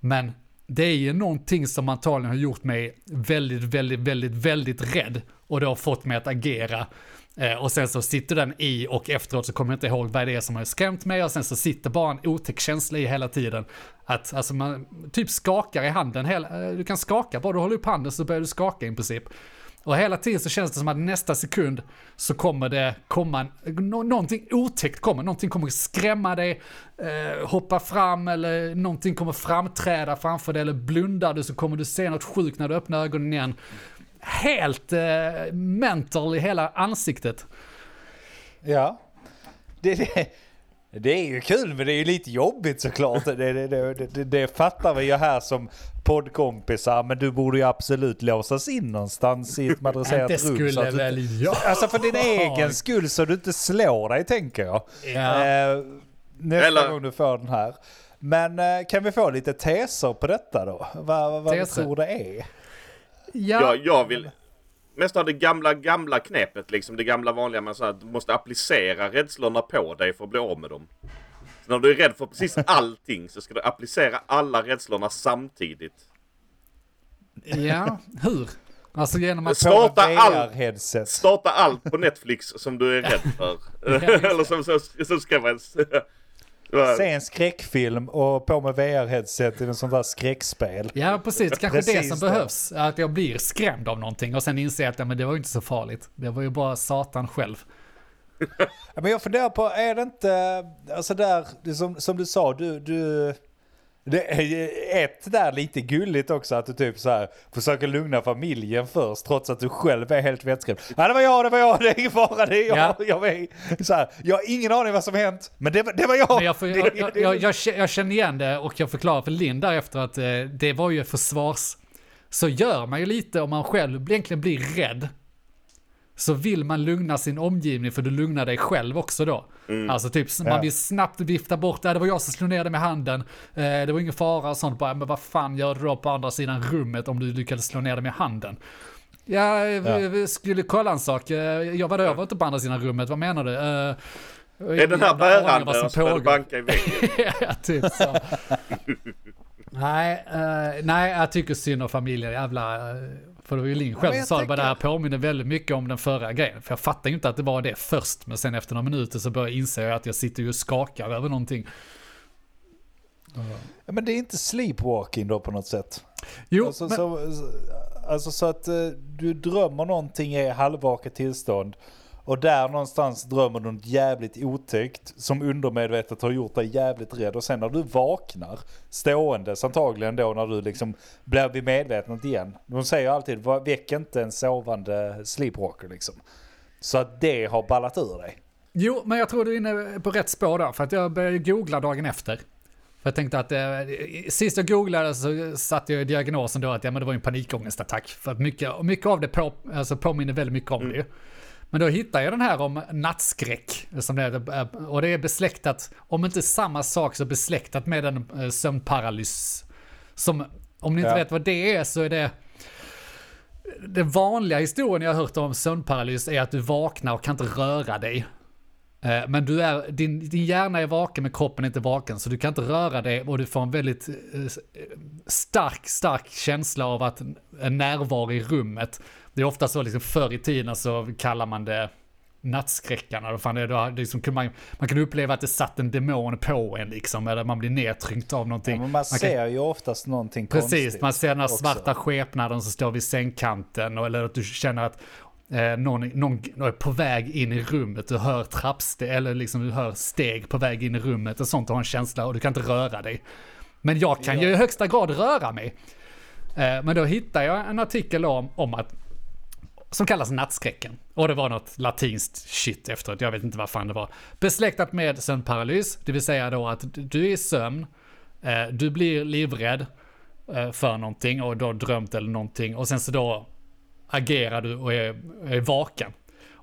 B: Men det är ju någonting som antagligen har gjort mig väldigt, väldigt, väldigt, väldigt rädd och det har fått mig att agera. Eh, och sen så sitter den i och efteråt så kommer jag inte ihåg vad det är som har skrämt mig och sen så sitter bara en otäck känsla i hela tiden. Att alltså man typ skakar i handen, hela, eh, du kan skaka, bara du håller upp handen så börjar du skaka i princip. Och hela tiden så känns det som att nästa sekund så kommer det komma, no någonting otäckt kommer, någonting kommer skrämma dig, eh, hoppa fram eller någonting kommer framträda framför dig eller blundar du så kommer du se något sjukt när du öppnar ögonen igen. Helt eh, mental i hela ansiktet.
A: Ja. Det, det, Det är ju kul men det är ju lite jobbigt såklart. Det, det, det, det, det fattar vi ju här som poddkompisar men du borde ju absolut låsas in någonstans i ett madrasserat
B: Det
A: rum.
B: skulle
A: så att du,
B: väl jag.
A: Alltså för din egen skull så du inte slår dig tänker jag.
B: Ja.
A: Eh, nästa
C: Eller-
A: gång du får den här. Men eh, kan vi få lite teser på detta då? Vad, vad du tror det är?
B: Ja,
C: Jag, jag vill mest ha det gamla, gamla knepet liksom. Det gamla vanliga med så att du måste applicera rädslorna på dig för att bli av med dem. Så när du är rädd för precis allting så ska du applicera alla rädslorna samtidigt.
B: ja, hur? Alltså genom att...
C: Starta all-
A: VR-headset.
C: Starta allt på Netflix som du är rädd för.
B: det.
C: Eller som, som, som ska man...
A: Se en skräckfilm och på med VR-headset i en sån där skräckspel.
B: Ja, precis. Kanske det
A: Precis
B: som
A: det.
B: behövs. Att jag blir skrämd av någonting och sen inser att ja, men det var ju inte så farligt. Det var ju bara Satan själv.
A: Ja, Men jag funderar på, är det inte, alltså där, det som, som du sa, du, du, det är ett där lite gulligt också att du typ så här försöker lugna familjen först trots att du själv är helt vettskrämd. Ja det var jag, det var jag, det är ingen fara, det är jag,
B: Ja.
A: jag, är, så här, jag har ingen aning vad som hänt, men det, var- det var jag.
B: Men jag, får,
A: Det-
B: jag,
A: det-
B: jag, jag, jag, kä- jag känner igen det och jag förklarar för Linn därefter att eh, det var ju försvars... Så gör man ju lite om man själv egentligen blir rädd. Så vill man lugna sin omgivning för du lugnar dig själv också då. Alltså typ, man vill snabbt vifta bort, "Ja, det var jag som slog ner det med handen, eh, det var ingen fara och sånt. Bara, men vad fan gör du då på andra sidan rummet om du lyckades slå ner det med handen? Ja, vi, vi skulle kolla en sak. Eh, Jag var där, jag var inte på andra sidan rummet, vad menar du? Eh,
C: Är den här bärande
B: vad som pågår.
C: banka i väggen?
B: ja, typ så. nej, eh, nej, jag tycker synd om familjen. Jävla... eh, För det var ju Linn själv som sa det, det här påminner väldigt mycket om den förra grejen. För jag fattar ju inte att det var det först, men sen efter några minuter så börjar jag inse att jag sitter ju och skakar över någonting.
A: Ja, men det är inte sleepwalking då på något sätt.
B: Jo,
A: Alltså,
B: men,
A: så, alltså så att eh, du drömmer någonting i halvvaket tillstånd och där någonstans drömmer du något jävligt otäckt som undermedvetet har gjort dig jävligt rädd och sen när du vaknar ståendes antagligen då när du liksom blir vid medvetandet igen. De säger alltid "Va- väck inte en sovande sleepwalker liksom. Så att det har ballat ur dig.
B: jo, men jag tror du är inne på rätt spår där, för att jag började googla dagen efter. För jag tänkte att eh, sist jag googlade så satte jag i diagnosen då att ja, men det var en panikångestattack. För att mycket, mycket av det på, alltså påminner väldigt mycket om det ju. Men då hittade jag den här om nattskräck. Som det är, och det är besläktat, om inte samma sak så besläktat med en eh, sömnparalys. Som, om ni inte
A: Ja.
B: vet vad det är så är det den vanliga historien jag har hört om sömnparalys är att du vaknar och kan inte röra dig. Eh, Men du är, din, din hjärna är vaken men kroppen är inte vaken så du kan inte röra dig och du får en väldigt eh, stark, stark känsla av att en närvaro i rummet. Det är ofta så liksom förr i tiden så kallar man det nattskräckarna. Då fan det, då, liksom, man, man kan uppleva att det satt en demon på en liksom, eller man blir nedtryckt av någonting.
A: Men man
B: kan-
A: ser ju oftast någonting
B: Precis,
A: konstigt.
B: man ser den här
A: också.
B: svarta skepnaden som står vid sängkanten och, eller att du känner att eh, någon, någon är på väg in i rummet, du hör trappsteg, eller liksom du hör steg på väg in i rummet och sånt, du har en känsla och du kan inte röra dig. Men jag kan ju i högsta grad röra mig. Eh, men då hittar jag en artikel om, om att som kallas nattskräcken. Och det var något latinskt shit efteråt, jag vet inte vad fan det var. Besläktat med sömnparalys, det vill säga då att du är i sömn, eh, du blir livrädd eh, för någonting och då drömt eller någonting och sen så då agerar du och är, är vaken.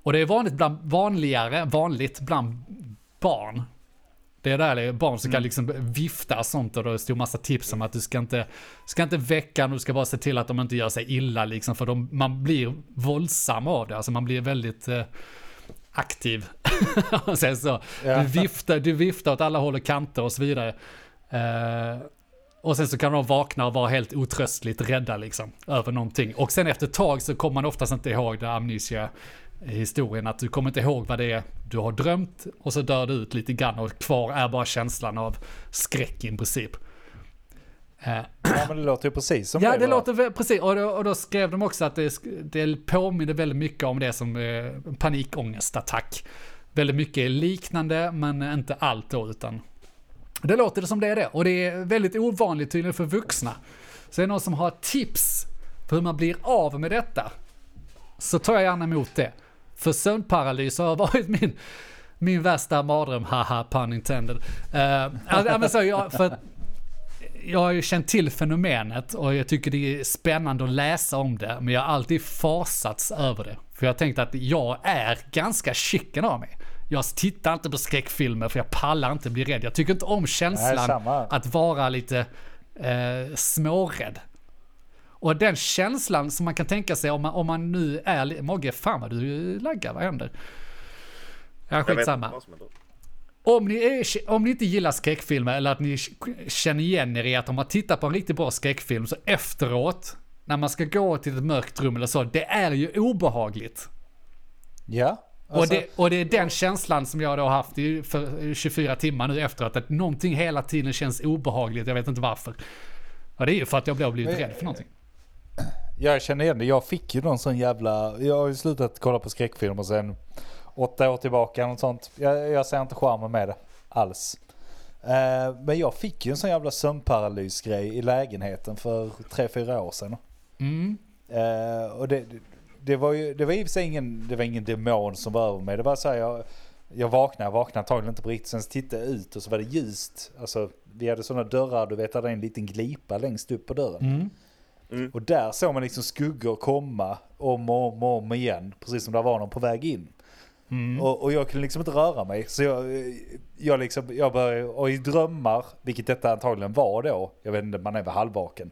B: Och det är vanligt bland, vanligare, vanligt bland barn. Det är där det är barn som kan liksom vifta sånt och då stod massa tips om att du ska inte, ska inte väcka du ska bara se till att de inte gör sig illa liksom för de, man blir våldsam av det, alltså man blir väldigt eh, aktiv. sen så,
A: Ja.
B: du, viftar, du viftar åt alla håll och kanter och så vidare. Eh, och sen så kan de vakna och vara helt otröstligt rädda liksom, över någonting. Och sen efter ett tag så kommer man oftast inte ihåg det amnesia historien, att du kommer inte ihåg vad det är du har drömt och så dör du ut lite grann och kvar är bara känslan av skräck i princip. Eh,
A: Ja men det låter ju precis som
B: Ja,
A: det
B: det
A: va?
B: låter precis. Och då, och då skrev de också att det, det påminner väldigt mycket om det som eh, panikångestattack. Väldigt mycket liknande, men inte allt då, utan det låter det som det är det. Och det är väldigt ovanligt tydligen för vuxna. Så är det någon som har tips på hur man blir av med detta, så tar jag gärna emot det. För sömnparalys har varit min, Min värsta mardröm, haha, pun intended. Uh, alltså, men så, jag, för, jag har ju känt till fenomenet och jag tycker det är spännande att läsa om det, men jag har alltid fasats över det. För jag har tänkt att jag är ganska chicken av mig. Jag tittar inte på skräckfilmer för jag pallar inte bli rädd. Jag tycker inte om känslan
A: samma.
B: att vara lite eh, smårädd. Och den känslan som man kan tänka sig om man, om man nu är... Mogge, fan vad du laggar, vad händer? Ja, skitsamma. Om ni, är, om ni inte gillar skräckfilmer eller att ni känner igen er i att om man tittar på en riktigt bra skräckfilm så efteråt, när man ska gå till ett mörkt rum eller så, det är ju obehagligt.
A: Ja.
B: och,
A: Alltså,
B: det, och det är den känslan som jag då har haft i för 24 timmar nu efteråt, att någonting hela tiden känns obehagligt, jag vet inte varför. Och det är ju för att jag har blivit rädd för någonting.
A: Jag känner igen det. Jag fick ju någon sån jävla... Jag har ju slutat kolla på skräckfilmer sen åtta år tillbaka. Något sånt. Jag, jag ser inte charmen med det alls. Eh, men jag fick ju en sån jävla sömnparalysgrej i lägenheten för tre fyra år sedan.
B: Mm.
A: Eh, och det, det var ju det var i och för sig ingen, det var ingen demon som var över mig. Det var så här, jag, jag vaknade, jag vaknade antagligen inte på riktigt. Sen tittade jag ut och så var det ljust. Alltså, vi hade sådana dörrar, du vet, där är en liten glipa längst upp på dörren.
B: Mm.
A: Och där såg man liksom skuggor komma om och om och om igen. Precis som det var någon på väg in.
B: Mm.
A: Och, och jag kunde liksom inte röra mig. Så jag, jag liksom, jag började, och i drömmar, vilket detta antagligen var då, jag vet inte, man är väl halvvaken.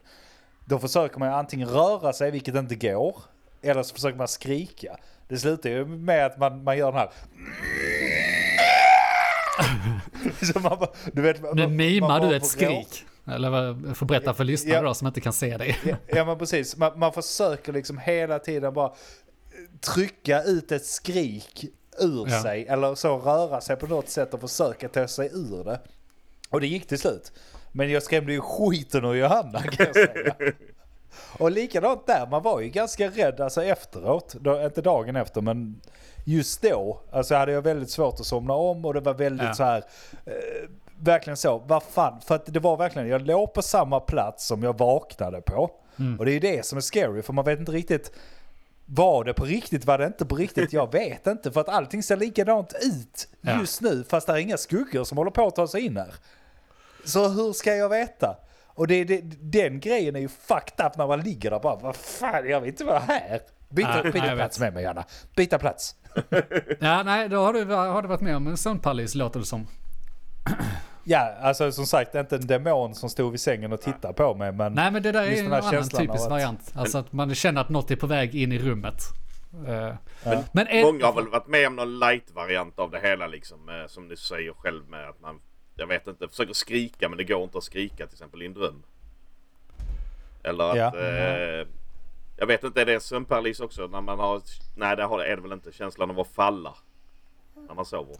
A: Då försöker man antingen röra sig, vilket inte går, eller så försöker man skrika. Det slutar ju med att man, man gör den här... så man, du vet, man, man-
B: mimar
A: man
B: du ett skrik. Eller får berätta för lyssnare
A: Ja.
B: då som inte kan se dig.
A: Ja, ja men precis, man, man försöker liksom hela tiden bara trycka ut ett skrik ur
B: Ja.
A: sig. Eller så röra sig på något sätt och försöka ta sig ur det. Och det gick till slut. Men jag skrämde ju skiten ur Johanna kan jag säga. Och likadant där, man var ju ganska rädd alltså efteråt. Då, inte dagen efter men just då. Alltså hade jag väldigt svårt att somna om och det var väldigt
B: Ja.
A: så här. Eh, verkligen så, vad fan. För att det var verkligen, jag låg på samma plats som jag vaknade på.
B: Mm.
A: Och det är ju det som är scary för man vet inte riktigt. Var det på riktigt, var det inte på riktigt? Jag vet inte för att allting ser likadant ut
B: Ja.
A: just nu fast det är inga skuggor som håller på att ta sig in här. Så hur ska jag veta? Och det, det, den grejen är ju fucked up när man ligger där bara, vad fan, jag vill inte vara här. Byta,
B: Nej,
A: byta plats med mig Janna. Byta plats.
B: Ja, nej, då har du, har du varit med om en sömnparalys låter det som.
A: Ja, alltså som sagt, inte en demon som stod vid sängen och tittade på mig, men...
B: Nej, men det där är en annan typisk
A: att-
B: variant. Alltså att man känner att något är på väg in i rummet. Eh,
A: Ja.
B: Men är,
C: Många har väl varit med om någon light-variant av det hela liksom. eh, Som du säger själv med att man, jag vet inte, försöker skrika men det går inte att skrika till exempel i en dröm. Eller att,
A: Ja.
C: eh, jag vet inte, är det sömnparalys också? När man har, nej det har- är det väl inte känslan av att falla. När man sover.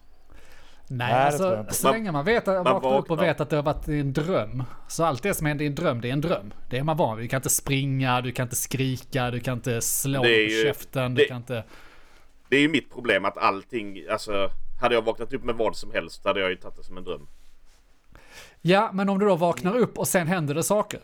B: Nej,
A: Nej, det
B: alltså så
C: Man-
B: länge man vet att
C: man
B: vaknar upp och vet att det har varit en dröm. Så allt det som händer i en dröm, det är en dröm. Det är man van vid. Du kan inte springa, du kan inte skrika, du kan inte slå
C: Det
B: på
C: ju-
B: käften, du
C: det-
B: kan inte...
C: Det är ju mitt problem att allting, alltså hade jag vaknat upp med vad som helst hade jag ju tagit det som en dröm.
B: Ja, men om du då vaknar upp och sen händer det saker.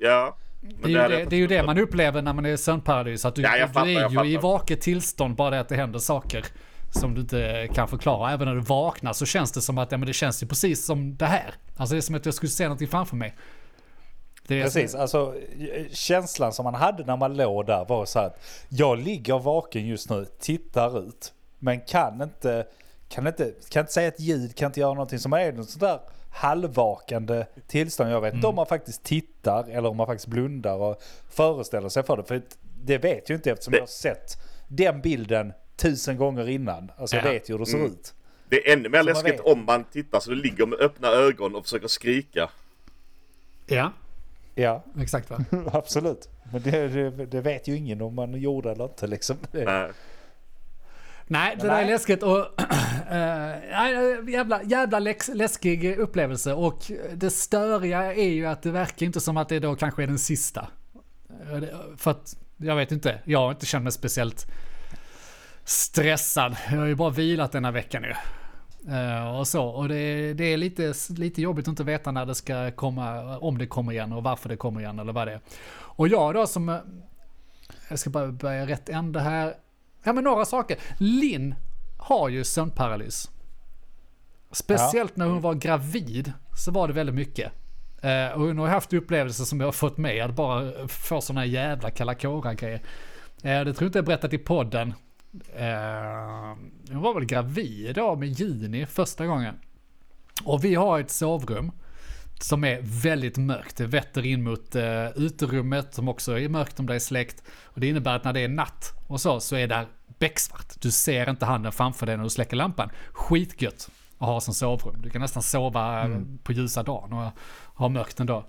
C: Ja. Men
B: Det är, det, det är ju det man upplever när man är i sömnparalys. Att du,
C: Ja, fattar,
B: du är ju i vaket tillstånd, bara det att det händer saker som du inte kan förklara. Även när du vaknar så känns det som att ja, men det känns ju precis som det här. Alltså det är som att jag skulle se någonting framför mig.
A: Precis, alltså känslan som man hade när man låg där var så att jag ligger vaken just nu, tittar ut, men kan inte, kan inte, kan inte säga ett ljud, kan inte göra någonting som är något sådär halvvakande tillstånd. Jag vet inte om man faktiskt tittar eller om man faktiskt blundar och föreställer sig för det. För det vet jag inte eftersom
C: Det-
A: jag har sett den bilden tusen gånger innan. Alltså jag
B: Ja.
A: vet ju hur det ser
C: Mm.
A: ut.
C: Det är ännu mer
A: Så
C: läskigt om man tittar så du ligger med öppna ögon och försöker skrika.
B: Ja,
A: Ja,
B: exakt va?
A: absolut. Men det, det, det vet ju ingen om man gjorde eller inte liksom.
C: Nej.
B: Nej, det
A: Nej.
B: där är läskigt och nej, jävla, jävla läx, läskig upplevelse. Och det störiga är ju att det verkar inte som att det då kanske är den sista. Eh, För att, jag vet inte, jag har inte känt mig speciellt stressad. Jag har ju bara vilat denna veckan nu. Eh, och så, och det, det är lite, lite jobbigt att inte veta när det ska komma, om det kommer igen och varför det kommer igen eller vad det är. Och jag då som, eh, jag ska bara börja rätt ände här. Ja men några saker. Linn har ju sömnparalys. Speciellt när hon var gravid så var det väldigt mycket. Eh, och hon har haft upplevelser som jag har fått med, att bara få såna jävla kalla kårar grejer. Det tror jag inte jag berättat i podden. Eh, hon var väl gravid då med Juni första gången. Och vi har ett sovrum som är väldigt mörkt. Det vetter in mot uh, uterummet som också är mörkt om det är släckt. Och det innebär att när det är natt och så, så är det becksvart. Du ser inte handen framför dig när du släcker lampan. Skitgött att ha som sovrum. Du kan nästan sova mm. på ljusa dagen och ha mörkt ändå.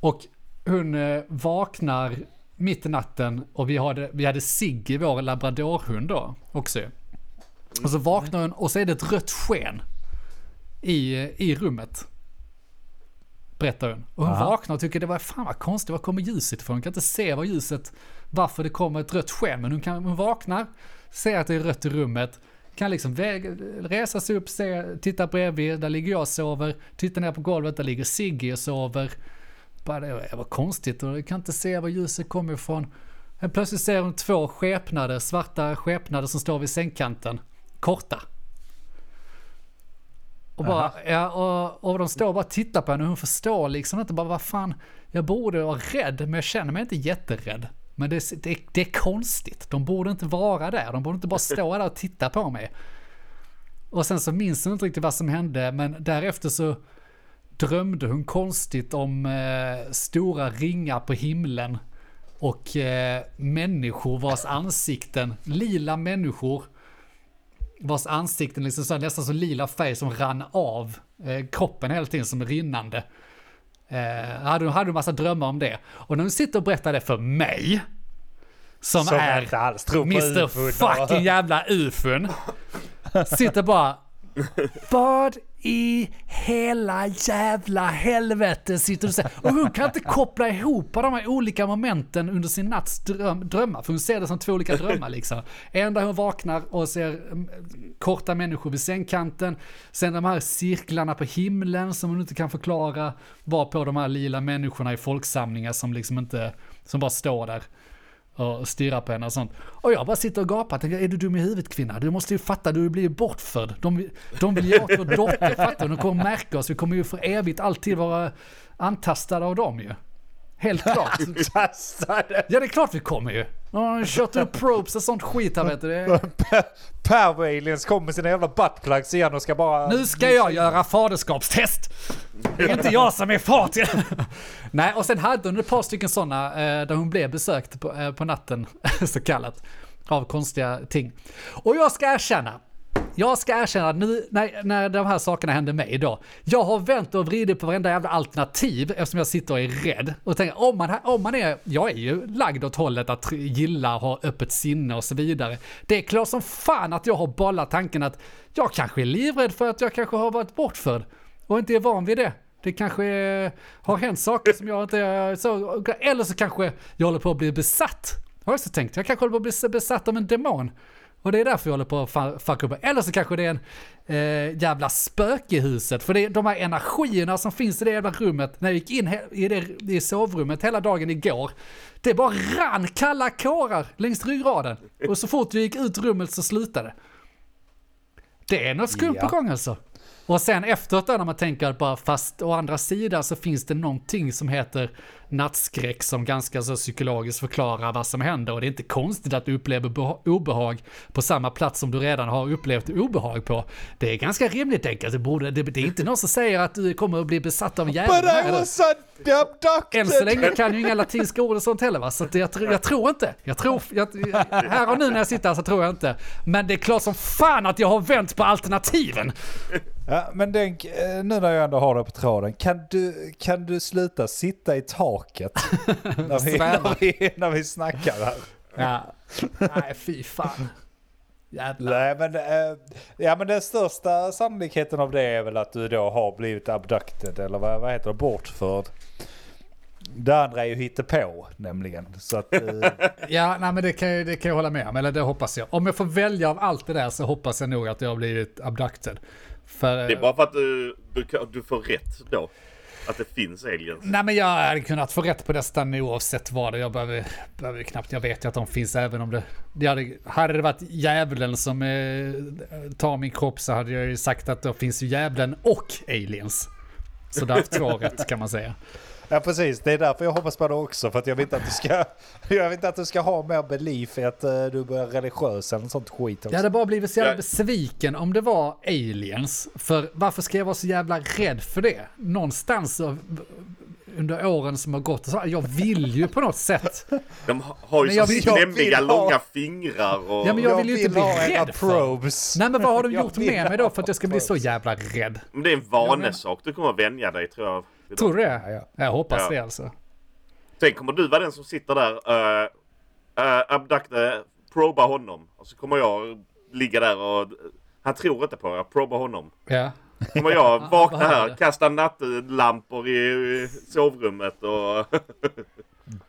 B: Och hon uh, vaknar mitt i natten och vi hade, vi hade Sigge, vår labradorhund då också. Och så vaknar hon och så är det ett rött sken i, i rummet. Berättar hon. Och hon Aha. vaknar och tycker det var fan vad konstigt, var kommer ljuset ifrån? Hon kan inte se var ljuset, varför det kommer ett rött sken. Men hon, kan, hon vaknar, ser att det är rött i rummet, kan liksom resa sig upp, se, titta bredvid, där ligger jag och sover, titta ner på golvet, där ligger Sigge och sover. Bara det var konstigt och kan inte se var ljuset kommer ifrån. Men plötsligt ser hon två skepnader, svarta skepnader som står vid sängkanten. Korta. Och, bara, ja, och, och de står och bara tittar på henne och hon förstår liksom inte bara vad fan, jag borde vara rädd men jag känner mig inte jätterädd. Men det, det, det är konstigt, de borde inte vara där, de borde inte bara stå där och titta på mig. Och sen så minns hon inte riktigt vad som hände men därefter så drömde hon konstigt om eh, stora ringar på himlen och eh, människor vars ansikten, lila människor vars ansikten liksom så nästan så lila färg som rann av eh, kroppen hela tiden som rinnande. Eh, hade, hade en massa drömmar om det. Och när hon sitter och berättar det för mig, som, som är Mr fucking jävla ufon, sitter bara, vad i hela jävla helvete sitter du och säger. Och hon kan inte koppla ihop de här olika momenten under sin natts dröm, drömmar. För hon ser det som två olika drömmar liksom. En där hon vaknar och ser mm, korta människor vid sängkanten. Sen de här cirklarna på himlen som hon inte kan förklara. Var på de här lila människorna i folksamlingar som liksom inte, som bara står där och stirrar på henne och sånt. Och jag bara sitter och gapar, tänker, är du dum i huvudet kvinna? Du måste ju fatta, du blir ju bortförd. De, de vill ge åt vår dotter, fattar du? De kommer märka oss, vi kommer ju för evigt alltid vara antastade av dem ju. Helt klart. Ja det är klart vi kommer ju. De kört upp probes och sånt skit här vet du.
A: Pervo-aliens kommer med sina jävla buttplugs igen och ska bara...
B: Nu ska jag göra faderskapstest! Det är inte jag som är far till... Nej, och sen hade hon ett par stycken sådana eh, där hon blev besökt på, eh, på natten, så kallat, av konstiga ting. Och jag ska erkänna, jag ska erkänna att nu när, när de här sakerna hände mig då, jag har vänt och vridit på varenda jävla alternativ eftersom jag sitter och är rädd. Och tänker, om man, om man är, jag är ju lagd åt hållet att gilla, ha öppet sinne och så vidare. Det är klart som fan att jag har bollat tanken att jag kanske är livrädd för att jag kanske har varit bortförd och inte är van vid det. Det kanske är, har hänt saker som jag inte är så, eller så kanske jag håller på att bli besatt. Har jag också tänkt, jag kanske håller på att bli besatt av en demon. Och det är därför jag håller på att fucka upp. Eller så kanske det är en eh, jävla spöke i huset. För det är de här energierna som finns i det jävla rummet. När jag gick in i, det, i sovrummet hela dagen igår. Det bara rann kalla kårar längs ryggraden. Och så fort vi gick ut rummet så slutade det. är något skumt ja. på gång alltså. Och sen efteråt när man tänker bara fast å andra sidan så finns det någonting som heter nattskräck som ganska så psykologiskt förklarar vad som händer och det är inte konstigt att du upplever obehag på samma plats som du redan har upplevt obehag på. Det är ganska rimligt enkelt, det, borde, det, det är inte någon som säger att du kommer att bli besatt av en.
A: But I was abducted!
B: Än så länge kan ju inga latinska ord och sånt heller va, så att jag, jag tror inte. Jag tror, jag, här och nu när jag sitter här så tror jag inte. Men det är klart som fan att jag har vänt på alternativen.
A: Ja, men Denk, eh, nu när jag ändå har det på tråden, kan du, kan du sluta sitta i taket när, vi, när, vi, när vi snackar här?
B: Ja. Nej, fy fan.
A: Jävlar. Nej, men, äh, ja, men den största sannolikheten av det är väl att du då har blivit abducted, eller vad, vad heter det, bortförd. Det andra är ju hittepå nämligen. Så att, äh...
B: ja, nej, men det kan, jag, det kan jag hålla med om, eller det hoppas jag. Om jag får välja av allt det där så hoppas jag nog att jag har blivit abducted.
C: För, det är bara för att du, du, du får rätt då. Att det finns aliens.
B: Nej men jag hade kunnat få rätt på nästan oavsett vad det Jag behöver, behöver knappt, jag vet ju att de finns även om det... det hade, hade det varit djävulen som eh, tar min kropp så hade jag ju sagt att det finns ju djävulen och aliens. Så där har jag två rätt kan man säga.
A: Ja precis, det är därför jag hoppas på det också. För att jag vill inte att du ska, jag vill inte att du ska ha mer belief i att eh, du börjar religiös eller något sånt skit också.
B: Jag hade bara blivit så jävla besviken om det var aliens. För varför ska jag vara så jävla rädd för det? Någonstans under åren som har gått, så jag vill ju på något sätt.
C: De ha- har ju
B: Men
C: så
B: jag vill-
A: jag
C: klämmiga
A: vill ha-
C: långa fingrar och...
B: Ja, men jag vill ju inte bli rädd för.
A: probes.
B: Nej men vad har de gjort med mig då för att jag ska bli så jävla rädd?
C: Men det är en vanesak. Du kommer att vänja dig tror jag.
B: Tror du
A: Ja,
B: det?
A: ja.
B: Jag hoppas
C: Ja.
B: det alltså.
C: Sen kommer du vara den som sitter där, uh, uh, abdukta, proba honom. Och så kommer jag ligga där och... Han tror inte på jag proba honom.
B: Ja.
C: Kommer jag vakna här,
B: det?
C: kasta nattlampor i, i sovrummet och...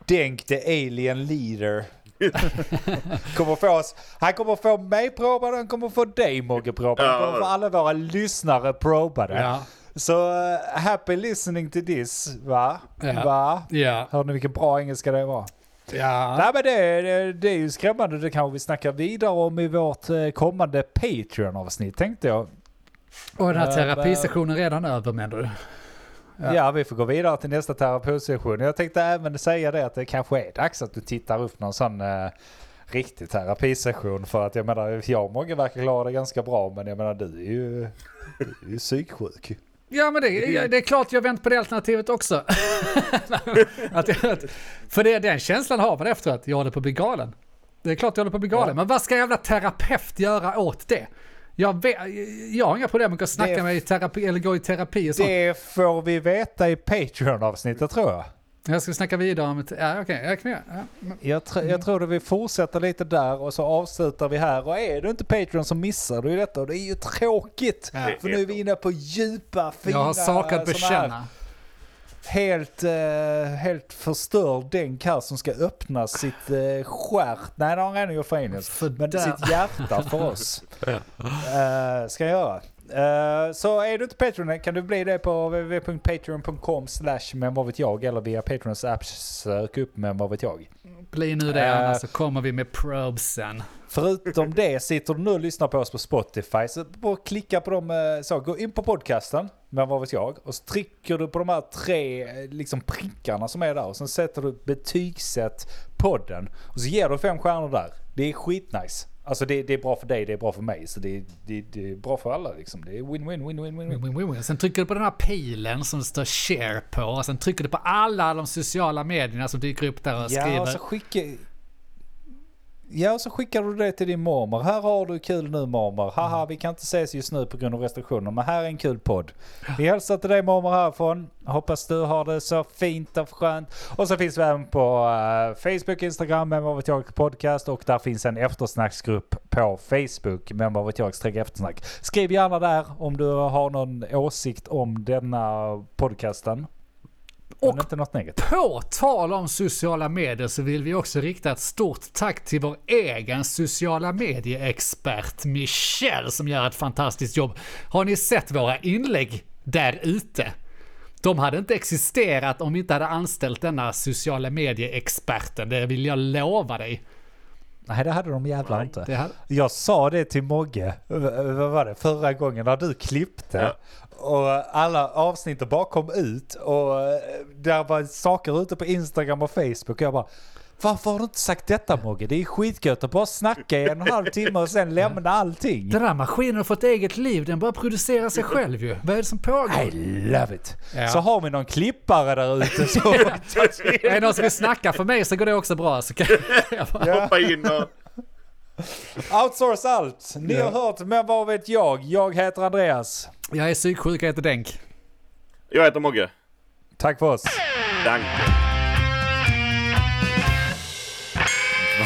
A: Denk the alien leader. kommer få oss, han kommer få mig probad, han kommer få dig Mogge probad. Han kommer få alla våra lyssnare probade.
B: Ja.
A: Så eh, happy listening to this, va?
B: Ja.
A: Va?
B: Ja.
A: Hör ni vilken bra engelska det var?
B: Ja.
A: Nej men det, det, det är ju skrämmande, det kanske vi snackar vidare om i vårt eh, kommande Patreon-avsnitt tänkte jag.
B: Och den här terapisessionen redan över menar du?
A: Ja.
B: Ja.
A: vi får gå vidare till nästa terapisession. Jag tänkte även säga det att det kanske är dags att du tittar upp någon sån eh, riktig terapisession. För att jag menar, jag och Mogge verkar klara det ganska bra men jag menar du är ju, du är ju psyksjuk.
B: Ja men det, det är klart jag vänt på det alternativet också. att, att, för det, den känslan har man efter att jag håller på att bli galen. Det är klart jag håller på att bli galen,
A: Ja.
B: men vad ska jävla terapeut göra åt det? Jag, vet, jag har inga problem med att snacka
A: Det-
B: med i terapi eller gå i terapi och sånt.
A: Det får vi veta i Patreon-avsnittet tror jag.
B: Jag ska snacka vidare om ett... Ja, okej, jag kan göra. Ja.
A: Jag, tr- jag tror att vi fortsätter lite där och så avslutar vi här. Och är du inte Patreon så missar du ju detta och det är ju tråkigt.
B: Ja.
A: För nu är vi inne på djupa, fina...
B: Jag har saker att bekänna.
A: Helt, eh, helt förstörd denk här som ska öppna sitt eh, stjärt. Nej, det har han redan gjort för engelsk. Men
B: där-
A: sitt hjärta för oss. Eh, ska jag göra. Eh, så är du inte Patreon kan du bli det på www.patreon.com slash men vad vet jag eller via Patrons app sök upp men vad vet jag.
B: Bli nu det,
A: Äh.
B: annars så kommer vi med probesen.
A: Förutom det, sitter du nu och lyssnar på oss på Spotify så bara klicka på dem, eh, så gå in på podcasten, men vad vet jag, och så trycker du på de här tre liksom prickarna som är där och sen sätter du betygsätt podden och så ger du fem stjärnor där. Det är skitnice. Alltså det, det är bra för dig, det är bra för mig, så det, det, det är bra för alla liksom. Det är win-win, win-win, win-win.
B: Win, win, win. Sen trycker du på den här pilen som det står share på. Och sen trycker du på alla de sociala medierna som dyker upp där och
A: Ja,
B: skriver.
A: och så skickar... Ja, och så skickar du det till din mormor. Här har du kul nu mormor. Haha, vi kan inte ses just nu på grund av restriktioner, men här är en kul podd. Vi hälsar till dig mormor härifrån. Hoppas du har det så fint och skönt. Och så finns vi även på eh, Facebook, Instagram, men vad vet jag podcast. Och där finns en eftersnacksgrupp på Facebook, men vad vet jag eftersnack. Skriv gärna där om du har någon åsikt om denna podcasten.
B: Och
A: inte något negativt.
B: På tal om sociala medier så vill vi också rikta ett stort tack till vår egen sociala medieexpert Michelle som gör ett fantastiskt jobb. Har ni sett våra inlägg där ute? De hade inte existerat om vi inte hade anställt denna sociala medieexperten, det vill jag lova dig.
A: Nej, det hade de jävlar inte.
B: Det hade...
A: Jag sa det till Mogge, vad var det, förra gången när du klippte.
C: Ja.
A: Och alla avsnitt bara kom ut och eh, där var saker ute på Instagram och Facebook och jag bara varför har du inte sagt detta Mogge? Det är skitgött att bara snacka i en och en halv timme och sen lämna allting.
B: Den där maskinen har fått eget liv, den bara producerar sig själv ju. Vad är det som pågår?
A: I love it.
B: Ja.
A: Så har vi någon klippare där ute så...
B: Är det någon som vill snacka för mig så går det också bra. Så kan jag bara...
C: Hoppa in och...
A: Outsource allt. Ni har hört, men vad vet jag? Jag heter Andreas.
B: Jag är psyksjuk, jag heter Denk.
C: Jag heter Mogge.
A: Tack för oss.
C: Danke.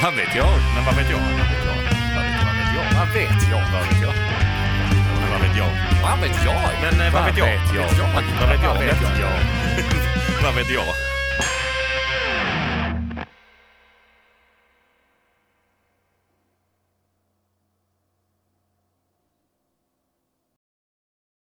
D: Vad vet jag? Men vad vet jag? Vad vet jag? Vad vet jag? Vad vet jag? Men vad vet jag? Vad vet jag? Men eh? Vad vet jag? Vad vet jag? Vad vet jag? Vad vet jag?